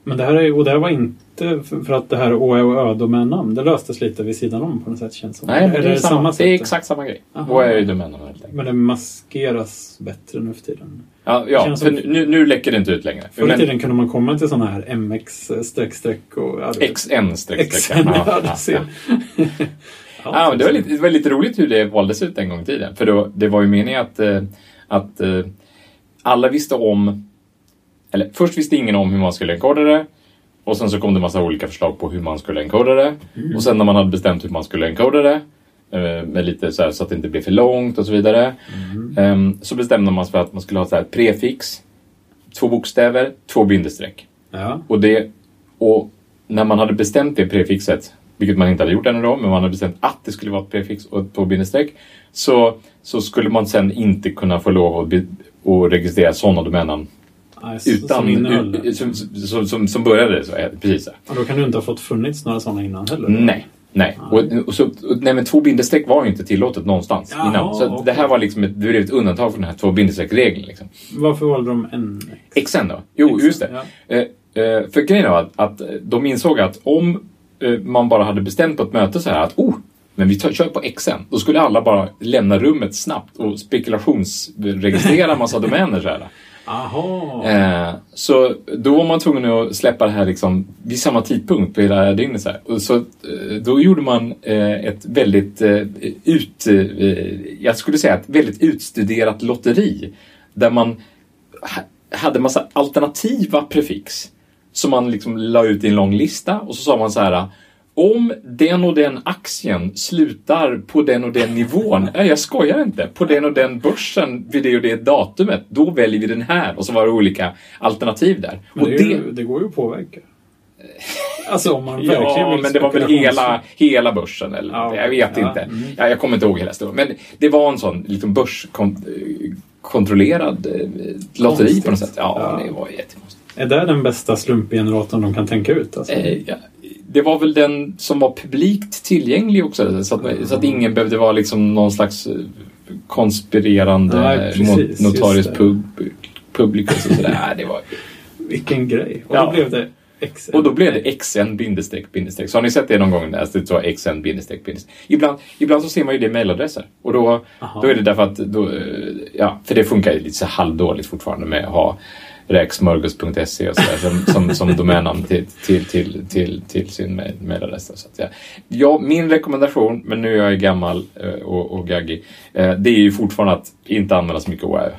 Men det här, är, och det här var inte för, att det här Å och Ö-domännamn, det löstes lite vid sidan om på något sätt känns som. Nej, men Eller det är, samma, sätt? det är exakt samma grej. Vad är ju domännamn helt enkelt. Men det maskeras bättre nu för tiden. Ja, ja för nu, nu läcker det inte ut längre. Förr i tiden kunde man komma till sådana här MX streck streck och... Ja, det- XN streck XN, [laughs] ja, du ser. [laughs] Ja, men det, var lite, det var lite roligt hur det valdes ut en gång i tiden. För då, det var ju meningen att, eh, att eh, alla visste om... Eller först visste ingen om hur man skulle enkoda det. Och sen så kom det massa olika förslag på hur man skulle enkoda det. Och sen när man hade bestämt hur man skulle enkoda det. eh, Med lite så, här, så att det inte blev för långt och så vidare. ehm, Så bestämde man sig för att man skulle ha så här prefix. Två bokstäver, två bindestreck. Ja. Och, det, och när man hade bestämt det prefixet, vilket man inte hade gjort ännu då, men man hade bestämt att det skulle vara ett prefix och två bindestreck, så, så skulle man sen inte kunna få lov att, att registrera sådana domännamn Utan, som som, som, som, som började så. Precis så. Och då kan du inte ha fått funnits några sådana innan heller? Nej. Nej. Och, och så, och, nej, men två bindestreck var ju inte tillåtet någonstans Jaha, innan. Så okej. det här var liksom ett, det blev ett undantag från den här två bindestreck-regeln. Liksom. Varför valde de en? XN då? Jo, XN, just det. Eh, eh, för grejen var att, att de insåg att om eh, man bara hade bestämt på ett möte så här att oh, men vi tar, kör på XN. Då skulle alla bara lämna rummet snabbt och spekulationsregistrera massa domäner. Så, här. Aha. Eh, så då var man tvungen att släppa det här liksom vid samma tidpunkt på hela dygnet. Så, här. Och så eh, då gjorde man eh, ett väldigt eh, ut, eh, jag skulle säga ett väldigt utstuderat lotteri. Där man ha- hade massa alternativa prefix som man liksom la ut i en lång lista och så sa man så här om den och den aktien slutar på den och den nivån, [laughs] nej jag skojar inte, på den och den börsen vid det och det datumet, då väljer vi den här. Och så var det olika alternativ där. Men och det, ju, det går ju att påverka. Alltså om man [laughs] verkligen Ja, vill men det var väl hela, hela börsen eller Ja, Jag vet ja, inte. mm. Ja, jag kommer inte ihåg hela storyn. Men det var en sån liten börskontrollerad eh, lotteri på något sätt. Ja, det var jättekonstigt. Är det den bästa slumpgeneratorn de kan tänka ut? Alltså? Eh, det var väl den som var publikt tillgänglig också. Så att, så att ingen behövde vara liksom någon slags eh, konspirerande Nej, precis, mot- notarius pub, publicus och sådär. Nej, det var, Vilken grej. Och Ja. då blev det XN. och då blev det xn bindestreck bindestreck. Så har ni sett det någon gång? Där det står xn bindestreck bindestreck. Ibland, ibland så ser man ju det i mailadresser. Och då, Aha. då är det därför att, då, eh, ja, för det funkar ju lite så halvdåligt fortfarande med att ha räksmörgås.se och sådär som, som, som domännamn till, till, till, till, till sin. Så att, ja. ja, min rekommendation, men nu är jag gammal eh, och, och gaggig, eh, det är ju fortfarande att inte använda så mycket OÄ.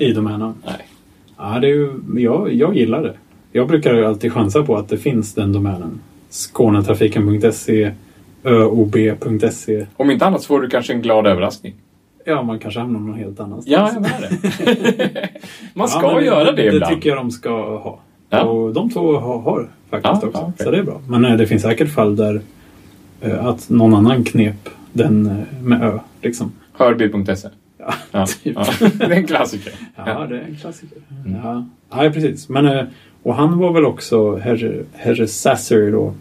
I domänen. Nej. Ja, det är ju, jag, jag gillar det. Jag brukar alltid chansa på att det finns den domänen. Skånetrafiken.se ÖOB.se Om inte annat så får du kanske en glad överraskning. Ja, man kanske hamnar någon helt annanstans. Ja, jag det. Man ska Ja, göra det, det, ibland. tycker jag de ska ha. Ja. Och de två har, har faktiskt Ja, också. okej. Så det är bra. Men eh, det finns säkert fall där eh, att någon annan knep den eh, med Ö. Liksom. Hörby.se. Ja, [laughs] Ja, typ. Det är en klassiker. Ja, det är en klassiker. Mm. Ja. ja, precis. Men, och han var väl också, herr, herr Sasser då.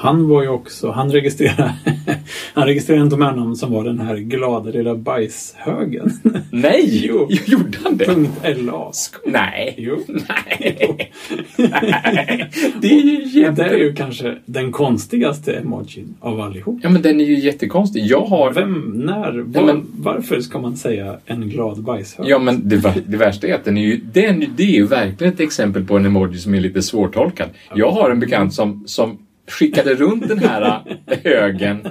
Han var ju också, han registrerade, [laughs] han registrerade en domännamn som var den här glada lilla bajshögen. [laughs] Nej! Jo. [laughs] Gjorde han det? .la. Sk- Nej. Jo. Nej. Nej. Det är ju Det är jätte... ju kanske den konstigaste emojin av allihop. Ja, men den är ju jättekonstig. Jag har... Vem, när, var, men- varför ska man säga en glad bajshög? Ja, men det, det värsta är att den är ju, den, det är ju verkligen ett exempel på en emoji som är lite svårtolkad. Jag har en bekant som, som skickade runt den här högen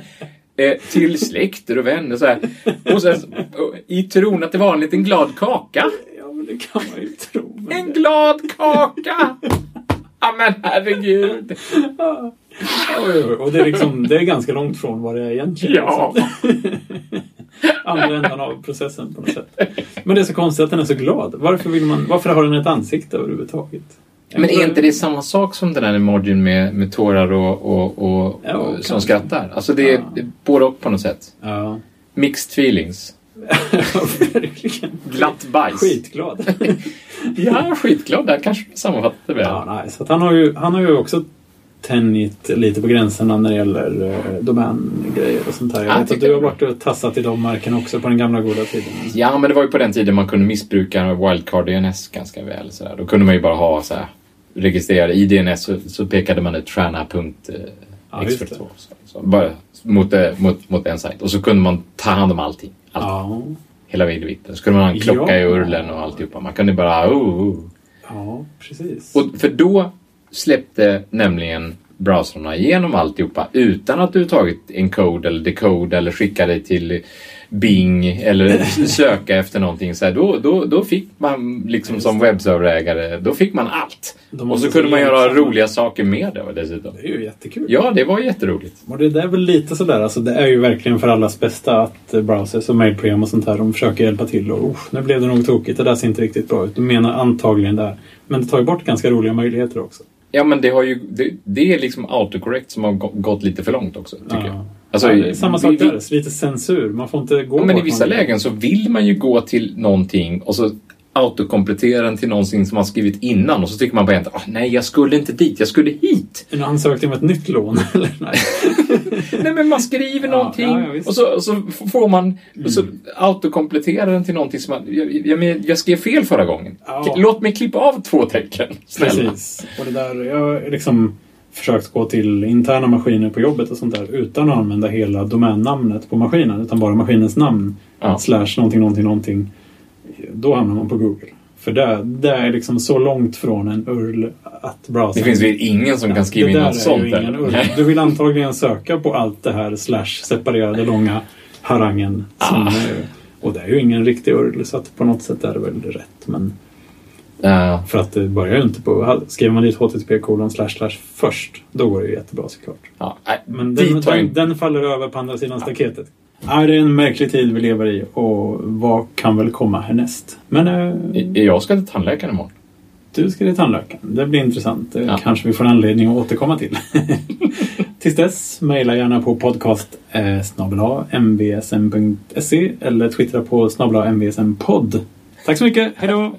eh, till släkter och vänner så här. Och sen, och, i tron att det var en liten glad kaka. Ja, men det kan man ju tro. En det- glad kaka! Ja, men herregud. Och det är, liksom, det är ganska långt från vad det är egentligen. Ja. [laughs] Andra ändan av processen på något sätt. Men det är så konstigt att den är så glad. Varför, vill man, varför har den ett ansikte överhuvudtaget? Men är inte det samma sak som den här emojin med, med tårar och, och, och, Ja, och som skrattar? Alltså det är Ja. både och på något sätt. Ja, Mixed feelings. [laughs] verkligen. Glatt bajs. Skitglad. [laughs] Ja, skitglad. Där kanske sammanfattar det väl. Ja, nej, så han, har ju, han har ju också tänjt lite på gränserna när det gäller eh, domängrejer och sånt här. Jag Ja, jag vet att du har varit och tassat i de markerna också på den gamla goda tiden. Ja, men det var ju på den tiden man kunde missbruka wildcard DNS ganska väl. Så. Då kunde man ju bara ha så här, registrera i DNS så, så pekade man ut stjärna punkt eh, Ja, just x42. det. Så, så, bara mot, eh, mot, mot en sajt. Och så kunde man ta hand om allting. Allt, Ja, Hela vidvitten. Så kunde man ha en klocka Ja. i urlen och alltihopa. Man kunde bara... Oh, oh. ja precis. Och för då släppte nämligen browsrarna igenom alltihopa utan att du tagit en code eller decode eller skicka dig till Bing eller [laughs] söka efter någonting. Så här, då, då, då fick man liksom som webbserverägare, då fick man allt. Och så kunde man göra roliga saker med det dessutom. Det är ju jättekul. Ja, det var jätteroligt. Och det där är väl lite sådär, alltså det är ju verkligen för allas bästa att eh, browsers och mailprogram och sånt här, de försöker hjälpa till och "Usch, nu blev det nog tokigt, det där ser inte riktigt bra ut. Du menar antagligen där. Men det tar ju bort ganska roliga möjligheter också. Ja, men det har ju, det, det är liksom autocorrect som har gå- gått lite för långt också, tycker Ja. jag. Alltså, ja, samma sak vi- vi- där, lite censur. Man får inte gå Ja, men i vissa vill. lägen så vill man ju gå till någonting och så autokomplettera den till någonting som man skrivit innan och så tycker man bara att ah, nej, jag skulle inte dit, jag skulle hit. En ansökning om ett nytt lån, [laughs] eller? Nej. [laughs] Nej, men man skriver Ja, någonting ja, ja, och, så, och så får man och så autokomplettera den till någonting som man... Jag, jag, jag skrev fel förra gången. Låt mig klippa av två tecken, snälla. Precis. Och det där, jag liksom försökt gå till interna maskiner på jobbet och sånt där utan att använda hela domännamnet på maskinen utan bara maskinens namn. Ja. Slash någonting, någonting, någonting. Då hamnar man på Google. För det, det är liksom så långt från en URL att browsern... Det finns väl ingen som kan skriva in något sånt? Du vill antagligen söka på allt det här slash separerade långa harangen. Som, Ah. Och det är ju ingen riktig URL så att på något sätt är det väl rätt. Men Ja. för att det börjar ju inte på... Skriver man dit http kolon slash slash först, då går det ju jättebra såklart. Ja, nej, Men den, den, den faller över på andra sidan staketet. Ja, det är en märklig tid vi lever i och vad kan väl komma härnäst? Men eh, Jag ska till tandläkaren imorgon. du ska till tandläkaren. Det blir intressant. Ja. kanske vi får anledning att återkomma till. [laughs] Tills dess, mejla gärna på podcast eh, mvsm.se eller twittra på snabel-a mvsm-podd. Tack så mycket. Hej då!